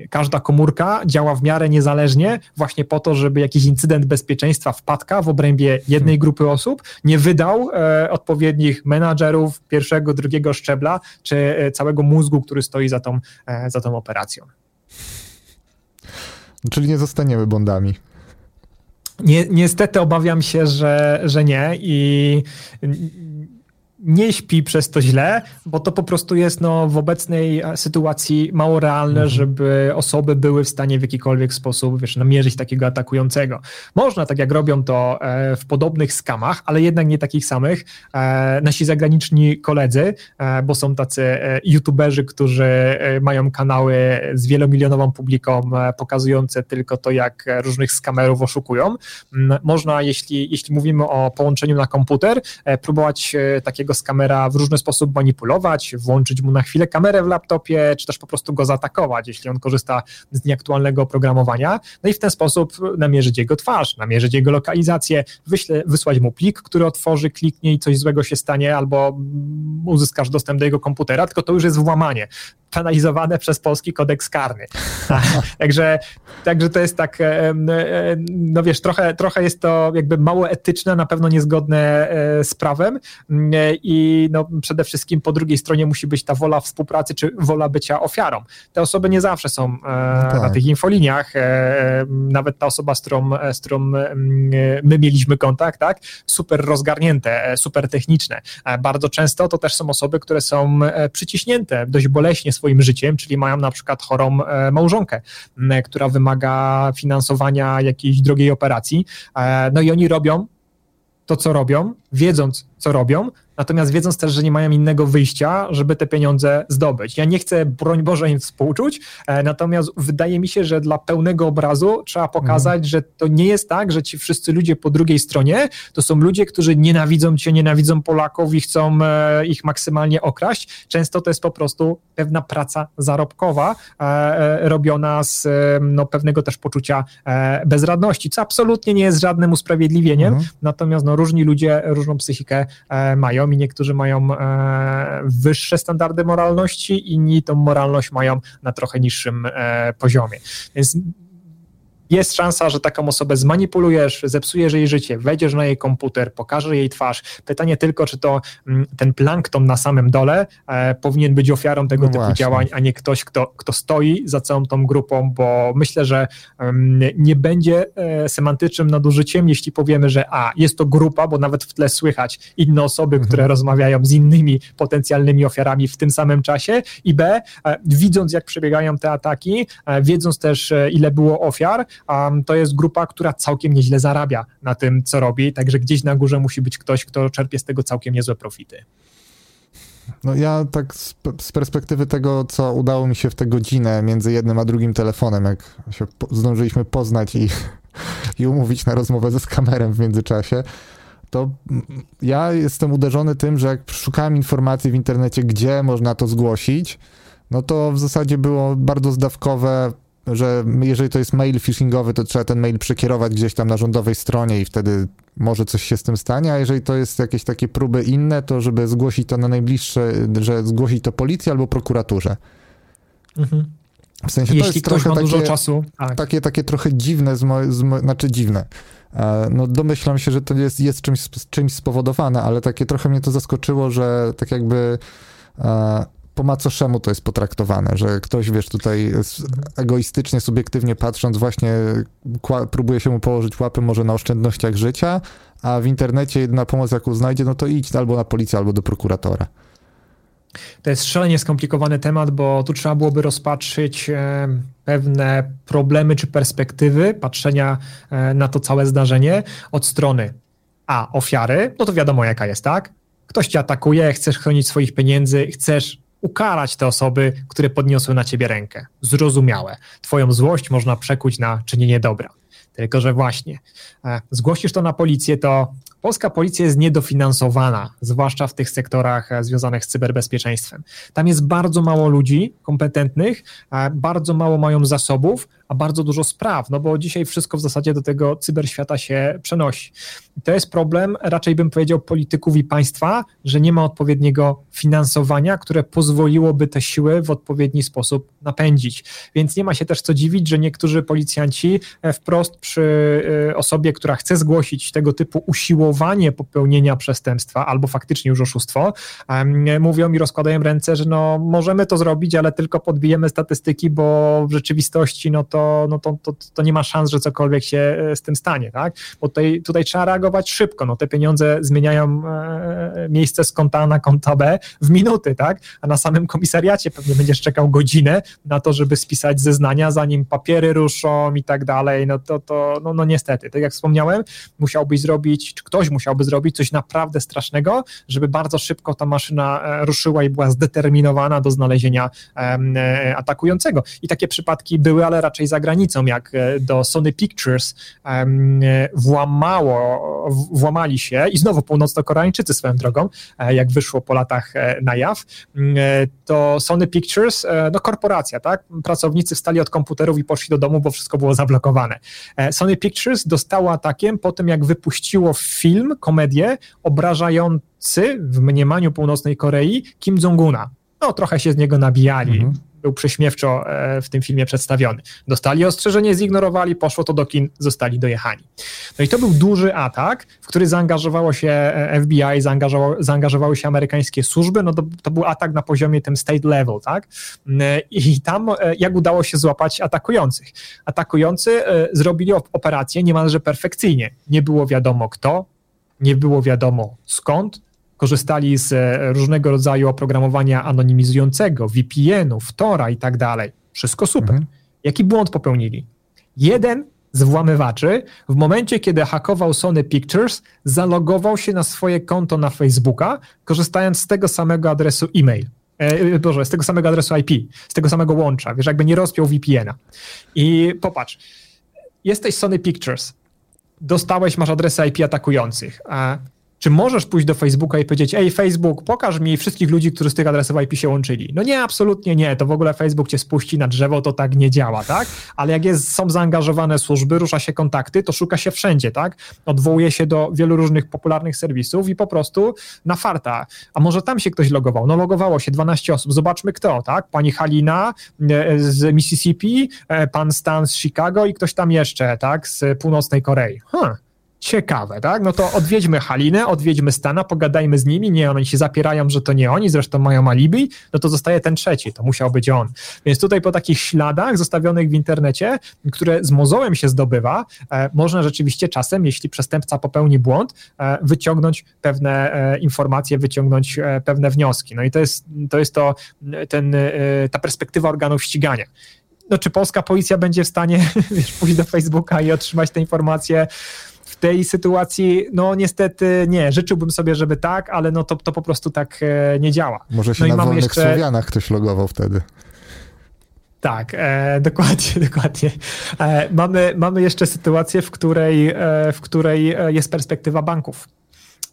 każda komórka działa w miarę niezależnie właśnie po to, żeby jakiś incydent bezpieczeństwa wpadka w obrębie jednej grupy osób nie wydał e, odpowiednich menadżerów pierwszego, drugiego szczebla, czy e, całego mózgu, który stoi za tą, e, za tą operacją.
Czyli nie zostaniemy bondami.
Nie, niestety obawiam się, że, że nie i nie śpi przez to źle, bo to po prostu jest no, w obecnej e, sytuacji mało realne, mhm. żeby osoby były w stanie w jakikolwiek sposób wiesz, namierzyć takiego atakującego. Można, tak jak robią to e, w podobnych skamach, ale jednak nie takich samych. E, nasi zagraniczni koledzy, bo są tacy youtuberzy, którzy mają kanały z wielomilionową publiką, pokazujące tylko to, jak różnych skamerów oszukują. Można, jeśli, jeśli mówimy o połączeniu na komputer, próbować takiego z kamera w różny sposób manipulować, włączyć mu na chwilę kamerę w laptopie, czy też po prostu go zaatakować, jeśli on korzysta z nieaktualnego oprogramowania, no i w ten sposób namierzyć jego twarz, namierzyć jego lokalizację, wyśle, wysłać mu plik, który otworzy, kliknie i coś złego się stanie, albo uzyskasz dostęp do jego komputera, tylko to już jest włamanie penalizowane przez polski kodeks karny. także, także to jest tak, no wiesz, trochę, trochę jest to jakby mało etyczne, na pewno niezgodne z prawem i no przede wszystkim po drugiej stronie musi być ta wola współpracy, czy wola bycia ofiarą. Te osoby nie zawsze są no tak. na tych infoliniach, nawet ta osoba, z którą, z którą my mieliśmy kontakt, tak, super rozgarnięte, super techniczne. Bardzo często to też są osoby, które są przyciśnięte dość boleśnie swoim życiem, czyli mają na przykład chorą e, małżonkę, która wymaga finansowania jakiejś drogiej operacji. E, no i oni robią to, co robią, wiedząc, co robią, natomiast wiedząc też, że nie mają innego wyjścia, żeby te pieniądze zdobyć. Ja nie chcę, broń Boże, im współczuć, e, natomiast wydaje mi się, że dla pełnego obrazu trzeba pokazać, mhm. że to nie jest tak, że ci wszyscy ludzie po drugiej stronie to są ludzie, którzy nienawidzą cię, nienawidzą Polaków i chcą e, ich maksymalnie okraść. Często to jest po prostu pewna praca zarobkowa e, robiona z no, pewnego też poczucia bezradności, co absolutnie nie jest żadnym usprawiedliwieniem, mhm. natomiast no, różni ludzie różną psychikę mają mają i niektórzy mają e, wyższe standardy moralności, inni tą moralność mają na trochę niższym e, poziomie. Więc jest szansa, że taką osobę zmanipulujesz, zepsujesz jej życie, wejdziesz na jej komputer, pokażesz jej twarz. Pytanie tylko, czy to mm, ten plankton na samym dole e, powinien być ofiarą tego no typu właśnie. działań, a nie ktoś, kto, kto stoi za całą tą grupą, bo myślę, że um, nie będzie e, semantycznym nadużyciem, jeśli powiemy, że a, jest to grupa, bo nawet w tle słychać inne osoby, mhm. które rozmawiają z innymi potencjalnymi ofiarami w tym samym czasie i b, e, widząc jak przebiegają te ataki, e, wiedząc też e, ile było ofiar, um, to jest grupa, która całkiem nieźle zarabia na tym, co robi, także gdzieś na górze musi być ktoś, kto czerpie z tego całkiem niezłe profity.
No ja tak z, z, perspektywy tego, co udało mi się w tę godzinę między jednym a drugim telefonem, jak się po, zdążyliśmy poznać i, i umówić na rozmowę ze skamerem w międzyczasie, to ja jestem uderzony tym, że jak szukałem informacji w internecie, gdzie można to zgłosić, no to w zasadzie było bardzo zdawkowe, że jeżeli to jest mail phishingowy, to trzeba ten mail przekierować gdzieś tam na rządowej stronie i wtedy może coś się z tym stanie, a jeżeli to jest jakieś takie próby inne, to żeby zgłosić to na najbliższe, że zgłosić to policji albo prokuraturze. Mhm.
W sensie Jeśli to jest dużo takie, czasu.
Tak. Takie, takie trochę dziwne, z mo, z mo, znaczy dziwne. E, no domyślam się, że to jest, jest czymś, czymś spowodowane, ale takie trochę mnie to zaskoczyło, że tak jakby e, po macoszemu to jest potraktowane, że ktoś, wiesz, tutaj egoistycznie, subiektywnie patrząc właśnie próbuje się mu położyć łapy może na oszczędnościach życia, a w internecie jedyna pomoc, jaką znajdzie, no to idź albo na policję, albo do prokuratora.
To jest szalenie skomplikowany temat, bo tu trzeba byłoby rozpatrzyć e, pewne problemy czy perspektywy patrzenia e, na to całe zdarzenie od strony a ofiary, no to wiadomo jaka jest, tak? Ktoś cię atakuje, chcesz chronić swoich pieniędzy, chcesz ukarać te osoby, które podniosły na ciebie rękę. Zrozumiałe. Twoją złość można przekuć na czynienie dobra. Tylko, że właśnie e, zgłosisz to na policję, to polska policja jest niedofinansowana, zwłaszcza w tych sektorach e, związanych z cyberbezpieczeństwem. Tam jest bardzo mało ludzi kompetentnych, e, bardzo mało mają zasobów, a bardzo dużo spraw, no bo dzisiaj wszystko w zasadzie do tego cyberświata się przenosi. I to jest problem, raczej bym powiedział, polityków i państwa, że nie ma odpowiedniego finansowania, które pozwoliłoby te siły w odpowiedni sposób napędzić. Więc nie ma się też co dziwić, że niektórzy policjanci e, wprost przy e, osobie, która chce zgłosić tego typu usiłowanie popełnienia przestępstwa albo faktycznie już oszustwo, mówią i rozkładają ręce, że no możemy to zrobić, ale tylko podbijemy statystyki, bo w rzeczywistości no to no to, to, to nie ma szans, że cokolwiek się e, z tym stanie, tak? Bo tutaj, tutaj trzeba reagować szybko, no te pieniądze zmieniają e, miejsce z konta A na konta B w minuty, tak? A na samym komisariacie pewnie będziesz czekał godzinę na to, żeby spisać zeznania, zanim papiery ruszą i tak dalej, no to, to no, no niestety, tak jak wspomniałem, musiałbyś zrobić, czy ktoś musiałby zrobić coś naprawdę strasznego, żeby bardzo szybko ta maszyna e, ruszyła i była zdeterminowana do znalezienia atakującego. I takie przypadki były, ale raczej za granicą, jak e, do Sony Pictures e, włamało, włamali się i znowu północno-koreańczycy swoją drogą, e, jak wyszło po latach na jaw, to Sony Pictures, no korporacja, tak? Pracownicy wstali od komputerów i poszli do domu, bo wszystko było zablokowane. Sony Pictures dostało atakiem po tym, jak wypuściło film, komedię obrażający w mniemaniu północnej Korei Kim Jong-una no trochę się z niego nabijali. Mhm był prześmiewczo e, w tym filmie przedstawiony. Dostali ostrzeżenie, zignorowali, poszło to do kin, zostali dojechani. No i to był duży atak, w który zaangażowało się e, FBI, zaangażowało, zaangażowały się amerykańskie służby, no to, to był atak na poziomie tym state level, tak? E, I tam jak udało się złapać atakujących? Atakujący zrobili operację niemalże perfekcyjnie. Nie było wiadomo kto, nie było wiadomo skąd, korzystali z e, różnego rodzaju oprogramowania anonimizującego, VPN-ów, Tora i tak dalej. Wszystko super. Mhm. Jaki błąd popełnili? Jeden z włamywaczy w momencie, kiedy hakował Sony Pictures, zalogował się na swoje konto na Facebooka, korzystając z tego samego adresu e-mail. E, Boże, z tego samego adresu IP, z tego samego łącza, wiesz, jakby nie rozpiął VPN-a. I popatrz, jesteś Sony Pictures, dostałeś, masz adresy IP atakujących, a czy możesz pójść do Facebooka i powiedzieć, ej Facebook, pokaż mi wszystkich ludzi, którzy z tych adresów IP się łączyli? No nie, absolutnie nie, to w ogóle Facebook cię spuści na drzewo, to tak nie działa, tak? Ale jak jest, są zaangażowane służby, rusza się kontakty, to szuka się wszędzie, tak? Odwołuje się do wielu różnych popularnych serwisów i po prostu na farta. A może tam się ktoś logował? No logowało się 12 osób, zobaczmy kto, tak? Pani Halina e, z Mississippi, e, pan Stan z Chicago i ktoś tam jeszcze, tak? Z północnej Korei. Huh ciekawe, tak? No to odwiedźmy Halinę, odwiedźmy Stana, pogadajmy z nimi, nie, oni się zapierają, że to nie oni, zresztą mają alibi, no to zostaje ten trzeci, to musiał być on. Więc tutaj po takich śladach zostawionych w internecie, które z mozołem się zdobywa, e, można rzeczywiście czasem, jeśli przestępca popełni błąd, e, wyciągnąć pewne e, informacje, wyciągnąć e, pewne wnioski. No i to jest to, jest to ten, e, ta perspektywa organów ścigania no, czy polska policja będzie w stanie wiesz, pójść do Facebooka i otrzymać te informacje? W tej sytuacji, no niestety nie. Życzyłbym sobie, żeby tak, ale no to, to po prostu tak e, nie działa.
Może się
no
na wolnych jeszcze... Słowianach ktoś logował wtedy.
Tak, e, dokładnie, dokładnie. E, mamy, mamy jeszcze sytuację, w której, e, w której e, jest perspektywa banków.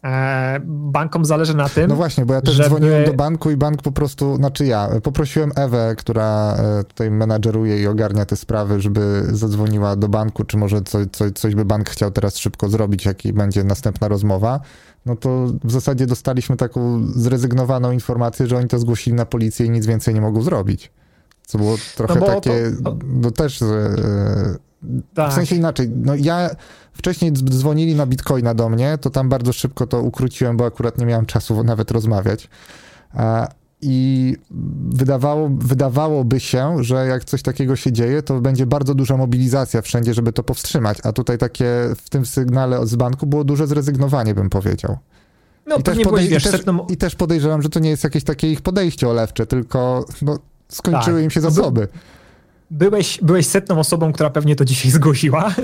E, bankom zależy na tym.
No właśnie, bo ja też żeby... dzwoniłem do banku i bank po prostu, znaczy ja, poprosiłem Ewę, która e, tutaj menadżeruje i ogarnia te sprawy, żeby zadzwoniła do banku, czy może coś, coś, coś by bank chciał teraz szybko zrobić, jaki będzie następna rozmowa. No to w zasadzie dostaliśmy taką zrezygnowaną informację, że oni to zgłosili na policję i nic więcej nie mogą zrobić. Co było trochę no takie, to... no też. E, tak. W sensie inaczej, no ja wcześniej dzwonili na Bitcoina do mnie, to tam bardzo szybko to ukróciłem, bo akurat nie miałem czasu nawet rozmawiać. I wydawało, wydawałoby się, że jak coś takiego się dzieje, to będzie bardzo duża mobilizacja wszędzie, żeby to powstrzymać. A tutaj takie w tym sygnale z banku było duże zrezygnowanie, bym powiedział.
No, I, też podej- wiesz,
i, też, I też podejrzewam, że to nie jest jakieś takie ich podejście olewcze, tylko no, skończyły tak. im się zasoby
byłeś, byłeś setną osobą, która pewnie to dzisiaj zgłosiła,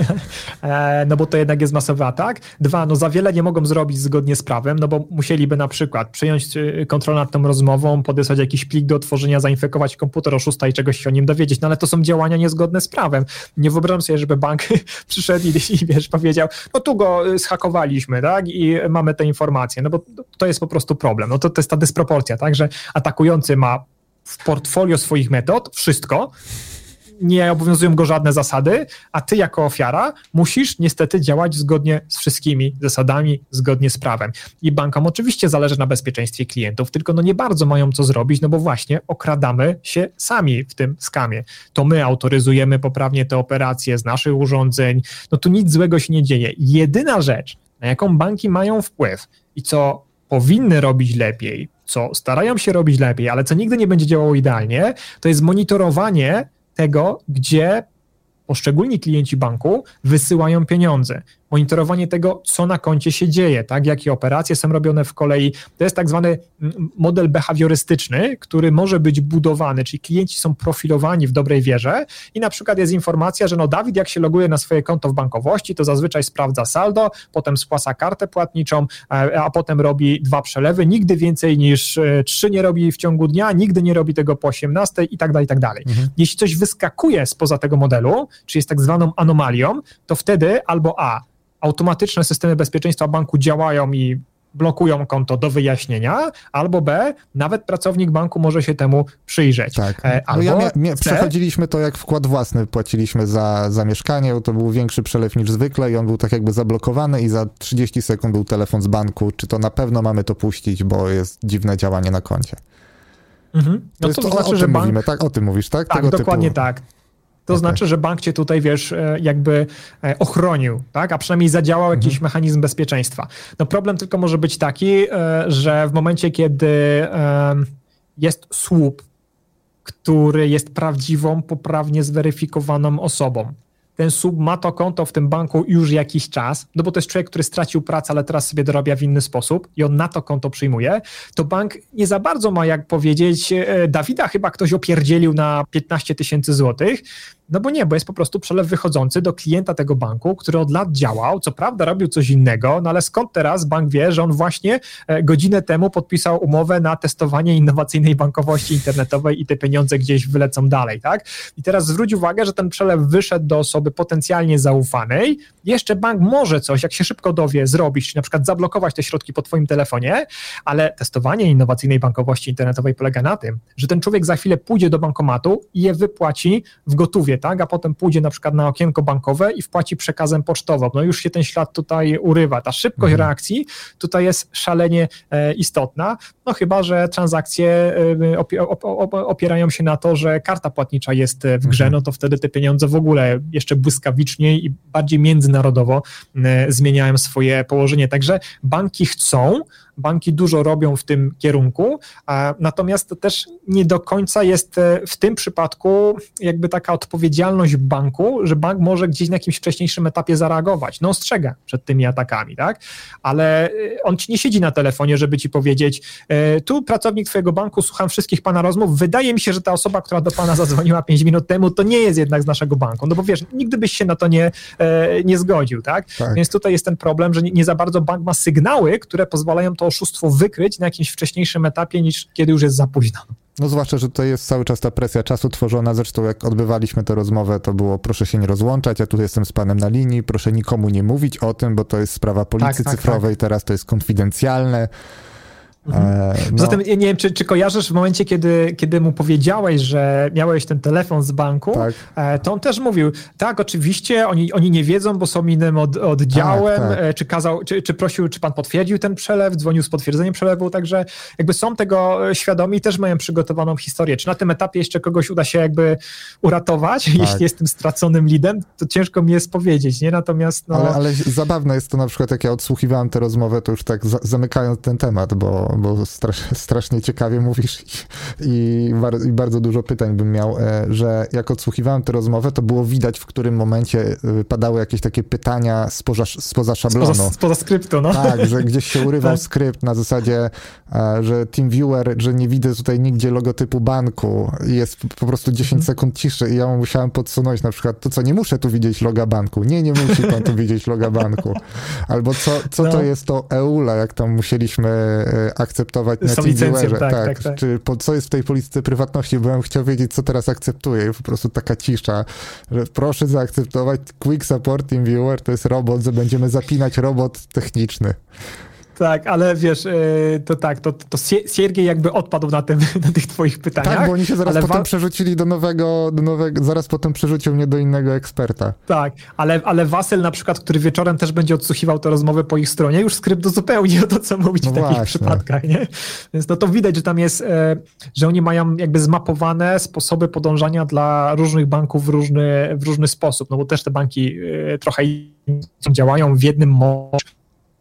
e, no bo to jednak jest masowy atak. Dwa, no za wiele nie mogą zrobić zgodnie z prawem, no bo musieliby na przykład przejąć y, kontrolę nad tą rozmową, podesłać jakiś plik do otworzenia, zainfekować komputer oszusta i czegoś się o nim dowiedzieć, no ale to są działania niezgodne z prawem. Nie wyobrażam sobie, żeby bank przyszedł i, i wiesz, powiedział, no tu go y, schakowaliśmy, tak, i mamy te informacje, no bo to jest po prostu problem. No to, to jest ta dysproporcja, tak, że atakujący ma w portfolio swoich metod wszystko, nie obowiązują go żadne zasady, a ty jako ofiara musisz niestety działać zgodnie z wszystkimi zasadami, zgodnie z prawem. I bankom oczywiście zależy na bezpieczeństwie klientów, tylko no nie bardzo mają co zrobić, no bo właśnie okradamy się sami w tym skamie. To my autoryzujemy poprawnie te operacje z naszych urządzeń, no tu nic złego się nie dzieje. Jedyna rzecz, na jaką banki mają wpływ i co powinny robić lepiej, co starają się robić lepiej, ale co nigdy nie będzie działało idealnie, to jest monitorowanie tego, gdzie poszczególni klienci banku wysyłają pieniądze monitorowanie tego, co na koncie się dzieje, tak, jakie operacje są robione w kolei. To jest tak zwany mm, model behawiorystyczny, który może być budowany, czyli klienci są profilowani w dobrej wierze i na przykład jest informacja, że no Dawid jak się loguje na swoje konto w bankowości, to zazwyczaj sprawdza saldo, potem spłaca kartę płatniczą, e, a potem robi dwa przelewy, nigdy więcej niż e, trzy nie robi w ciągu dnia, nigdy nie robi tego po 18 i tak dalej, i tak dalej. Mhm. Jeśli coś wyskakuje spoza tego modelu, czy jest tak zwaną anomalią, to wtedy albo A, automatyczne systemy bezpieczeństwa banku działają i blokują konto do wyjaśnienia, albo B, nawet pracownik banku może się temu przyjrzeć.
Tak. E, no ja mia, przechodziliśmy to jak wkład własny, płaciliśmy za, za mieszkanie, to był większy przelew niż zwykle i on był tak jakby zablokowany i za 30 sekund był telefon z banku, czy to na pewno mamy to puścić, bo jest dziwne działanie na koncie. Mhm. No to, to, znaczy, o, o że bank... mówimy, tak? O tym mówisz, tak?
Tak, Tego dokładnie typu... tak. To okay. znaczy, że bank cię tutaj, wiesz, e, jakby e, ochronił, tak? A przynajmniej zadziałał jakiś mhm. mechanizm bezpieczeństwa. No problem tylko może być taki, e, że w momencie, kiedy jest słup, który jest prawdziwą, poprawnie zweryfikowaną osobą, ten sub ma to konto w tym banku już jakiś czas, no bo to jest człowiek, który stracił pracę, ale teraz sobie dorabia w inny sposób i on na to konto przyjmuje, to bank nie za bardzo ma jak powiedzieć, Dawida chyba ktoś opierdzielił na 15 tysięcy złotych, no bo nie, bo jest po prostu przelew wychodzący do klienta tego banku, który od lat działał, co prawda robił coś innego, no ale skąd teraz bank wie, że on właśnie e, godzinę temu podpisał umowę na testowanie innowacyjnej bankowości internetowej i te pieniądze gdzieś wylecą dalej, tak? I teraz zwróć uwagę, że ten przelew wyszedł do osoby potencjalnie zaufanej, jeszcze bank może coś, jak się szybko dowie, zrobić, czy na przykład zablokować te środki po twoim telefonie, ale testowanie innowacyjnej bankowości internetowej polega na tym, że ten człowiek za chwilę pójdzie do bankomatu i je wypłaci w gotówie tak, a potem pójdzie na przykład na okienko bankowe i wpłaci przekazem pocztowym. No już się ten ślad tutaj urywa. Ta szybkość mhm. reakcji tutaj jest szalenie e, istotna, no chyba, że transakcje e, opierają się na to, że karta płatnicza jest w grze, mhm. no to wtedy te pieniądze w ogóle jeszcze błyskawiczniej i bardziej międzynarodowo e, zmieniają swoje położenie. Także banki chcą, banki dużo robią w tym kierunku, natomiast to też nie do końca jest e, w tym przypadku jakby taka odpowiedzialność banku, że bank może gdzieś na jakimś wcześniejszym etapie zareagować. No ostrzega przed tymi atakami, tak? Ale e, on ci nie siedzi na telefonie, żeby ci powiedzieć, e, tu pracownik twojego banku, słucham wszystkich pana rozmów, wydaje mi się, że ta osoba, która do pana zadzwoniła 5 minut temu, to nie jest jednak z naszego banku, no bo wiesz, nigdy byś się na to nie, nie zgodził, tak? tak? Więc tutaj jest ten problem, że nie, nie za bardzo bank ma sygnały, które pozwalają to oszustwo wykryć na jakimś wcześniejszym etapie, niż kiedy już jest za późno.
No zwłaszcza, że to jest cały czas ta presja czasu tworzona. Zresztą jak odbywaliśmy tę rozmowę, to było proszę się nie rozłączać, ja tu jestem z panem na linii, proszę nikomu nie mówić o tym, bo to jest sprawa policji tak, tak, cyfrowej, tak. teraz to jest konfidencjalne.
Mhm. E, no. Zatem nie wiem, czy, czy kojarzysz w momencie, kiedy, kiedy mu powiedziałeś, że miałeś ten telefon z banku, tak. E, to on też mówił, tak, oczywiście, oni, oni nie wiedzą, bo są innym od, oddziałem, tak, tak. E, czy kazał, czy, czy prosił, czy pan potwierdził ten przelew, dzwonił z potwierdzeniem przelewu, także jakby są tego świadomi i też mają przygotowaną historię. Czy na tym etapie jeszcze kogoś uda się jakby uratować, tak. jeśli jest tym straconym lidem, to ciężko mi jest powiedzieć, nie? Natomiast no...
ale, ale zabawne jest to na przykład, jak ja odsłuchiwałem tę rozmowę, to już tak za, zamykając ten temat, bo bo strasz, strasznie ciekawie mówisz i, bar, i, bardzo dużo pytań bym miał, e, że jak odsłuchiwałem tę rozmowę, to było widać, w którym momencie e, padały jakieś takie pytania spoza, spoza szablonu.
Spoza, spoza skryptu, no.
Tak, że gdzieś się urywał tak. skrypt na zasadzie, e, że TeamViewer, że nie widzę tutaj nigdzie logotypu banku i jest po prostu 10 mhm. sekund ciszy i ja musiałem podsunąć na przykład, to co, nie muszę tu widzieć loga banku. Nie, nie musi pan tu widzieć loga banku. Albo co, co no. to jest to EULA, jak tam musieliśmy akceptować na TeamViewerze. Tak, tak, tak, tak. Czy po, co jest w tej polityce prywatności, bym chciał wiedzieć, co teraz akceptuję i po prostu taka cisza, że proszę zaakceptować Quick Support TeamViewer, to jest robot, że będziemy zapinać robot techniczny.
Tak, ale wiesz, e, to tak, to, to Siergiej jakby odpadł na, tym, na tych twoich pytaniach.
Tak, bo oni się zaraz potem wa- przerzucili do nowego, do nowego, zaraz potem przerzucił mnie do innego eksperta.
Tak, ale, ale Wasyl na przykład, który wieczorem też będzie odsłuchiwał tę rozmowę po ich stronie, już skrypt uzupełni o to, co mówić no w takich właśnie. przypadkach, nie? Więc no to widać, że tam jest, e, że oni mają jakby zmapowane sposoby podążania dla różnych banków w różny, w różny sposób, no bo też te banki e, trochę działają w jednym modzie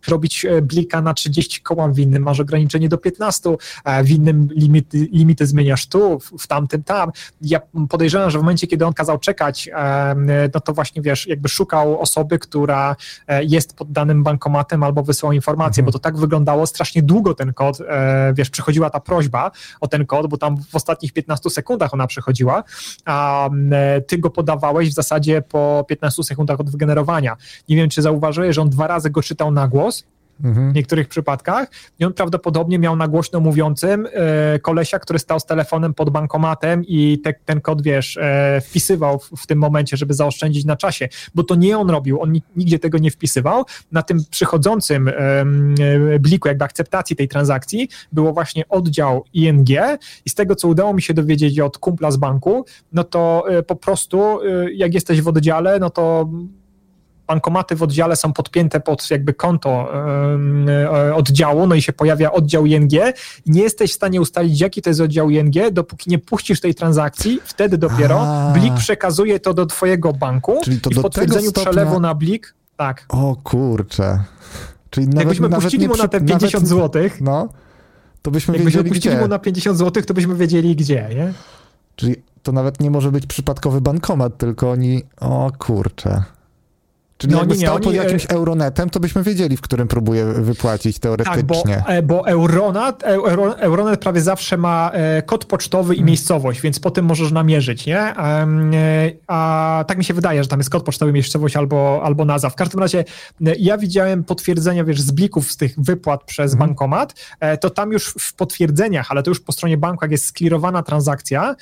robić e, blika na 30 koła, w innym masz ograniczenie do 15, w innym limity, limity zmieniasz tu, w tamtym tam. Ja podejrzewam, że w momencie, kiedy on kazał czekać, no to właśnie wiesz, jakby szukał osoby, która e, jest pod danym bankomatem albo wysłał informację, mhm. bo to tak wyglądało strasznie długo ten kod, e, wiesz, przychodziła ta prośba o ten kod, bo tam w ostatnich 15 sekundach ona przychodziła, a ty go podawałeś w zasadzie po 15 sekundach od wygenerowania. Nie wiem, czy zauważyłeś, że on dwa razy go czytał na głos, mhm. w niektórych przypadkach. I on prawdopodobnie miał na głośno mówiącym e, kolesia, który stał z telefonem pod bankomatem i te, ten kod, wiesz, e, wpisywał w, w, tym momencie, żeby zaoszczędzić na czasie, bo to nie on robił, on nigdzie tego nie wpisywał. Na tym przychodzącym e, bliku jakby akceptacji tej transakcji było właśnie oddział ING i z tego, co udało mi się dowiedzieć od kumpla z banku, no to e, po prostu e, jak jesteś w oddziale, no to bankomaty w oddziale są podpięte pod jakby konto e, oddziału, no i się pojawia oddział ING i nie jesteś w stanie ustalić, jaki to jest oddział ING, dopóki nie puścisz tej transakcji, wtedy dopiero A. blik przekazuje to do twojego banku Czyli to i w potwierdzeniu stopnia... przelewu na blik, tak.
O kurczę.
Czyli nawet, Jakbyśmy nawet puścili mu na te 50 nawet, zł, no, to byśmy jakbyśmy wiedzieli puścili gdzie. mu na 50 zł, to byśmy wiedzieli gdzie, nie?
Czyli to nawet nie może być przypadkowy bankomat, tylko oni, o kurczę. Czyli no, jakby nie, stał pod e, jakimś Euronetem, to byśmy wiedzieli, w którym próbuje wypłacić teoretycznie.
Tak, bo, e, bo Euronet, Euro, Euronet prawie zawsze ma e, kod pocztowy i hmm. miejscowość, więc po tym możesz namierzyć, nie? A tak mi się wydaje, że tam jest kod pocztowy, miejscowość albo, albo nazwa. W każdym razie ja widziałem potwierdzenia, wiesz, z blików z tych wypłat przez hmm. bankomat, to tam już w potwierdzeniach, ale to już po stronie banku, jak jest sklirowana transakcja,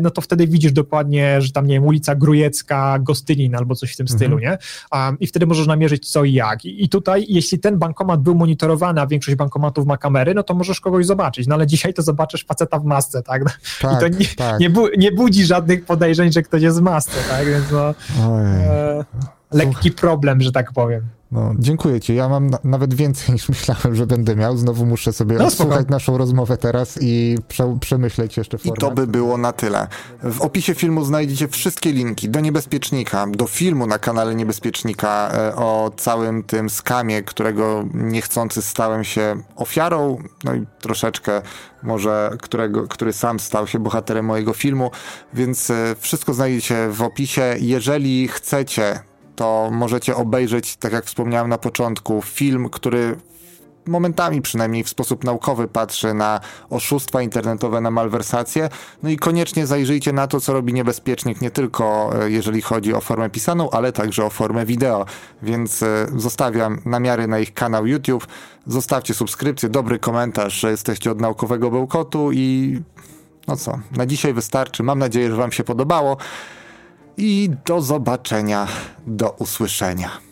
no to wtedy widzisz dokładnie, że tam, nie wiem, ulica Grujecka, Gostylin albo coś w tym hmm. stylu, nie? I wtedy możesz namierzyć co i jak. I, tutaj, jeśli ten bankomat był monitorowany, a większość bankomatów ma kamery, no to możesz kogoś zobaczyć. No ale dzisiaj to zobaczysz faceta w masce, tak? tak I to nie, tak. nie, bu nie budzi żadnych podejrzeń, że ktoś jest w masce, tak? Więc no, e, lekki problem, że tak powiem.
No, dziękuję ci. Ja mam na, nawet więcej niż myślałem, że będę miał. Znowu muszę sobie no, słuchać naszą rozmowę teraz i prze, przemyśleć jeszcze format. I to by było na tyle. W opisie filmu znajdziecie wszystkie linki do Niebezpiecznika, do filmu na kanale Niebezpiecznika e, o całym tym skamie, którego niechcący stałem się ofiarą, no i troszeczkę może którego, który sam stał się bohaterem mojego filmu, więc e, wszystko znajdziecie w opisie. Jeżeli chcecie to możecie obejrzeć, tak jak wspomniałem na początku, film, który momentami przynajmniej w sposób naukowy patrzy na oszustwa internetowe, na malwersacje. No i koniecznie zajrzyjcie na to, co robi niebezpiecznik, nie tylko e, jeżeli chodzi o formę pisaną, ale także o formę wideo. Więc e, zostawiam namiary na ich kanał YouTube. Zostawcie subskrypcję, dobry komentarz, że jesteście od naukowego bełkotu i no co, na dzisiaj wystarczy. Mam nadzieję, że Wam się podobało i do zobaczenia, do usłyszenia.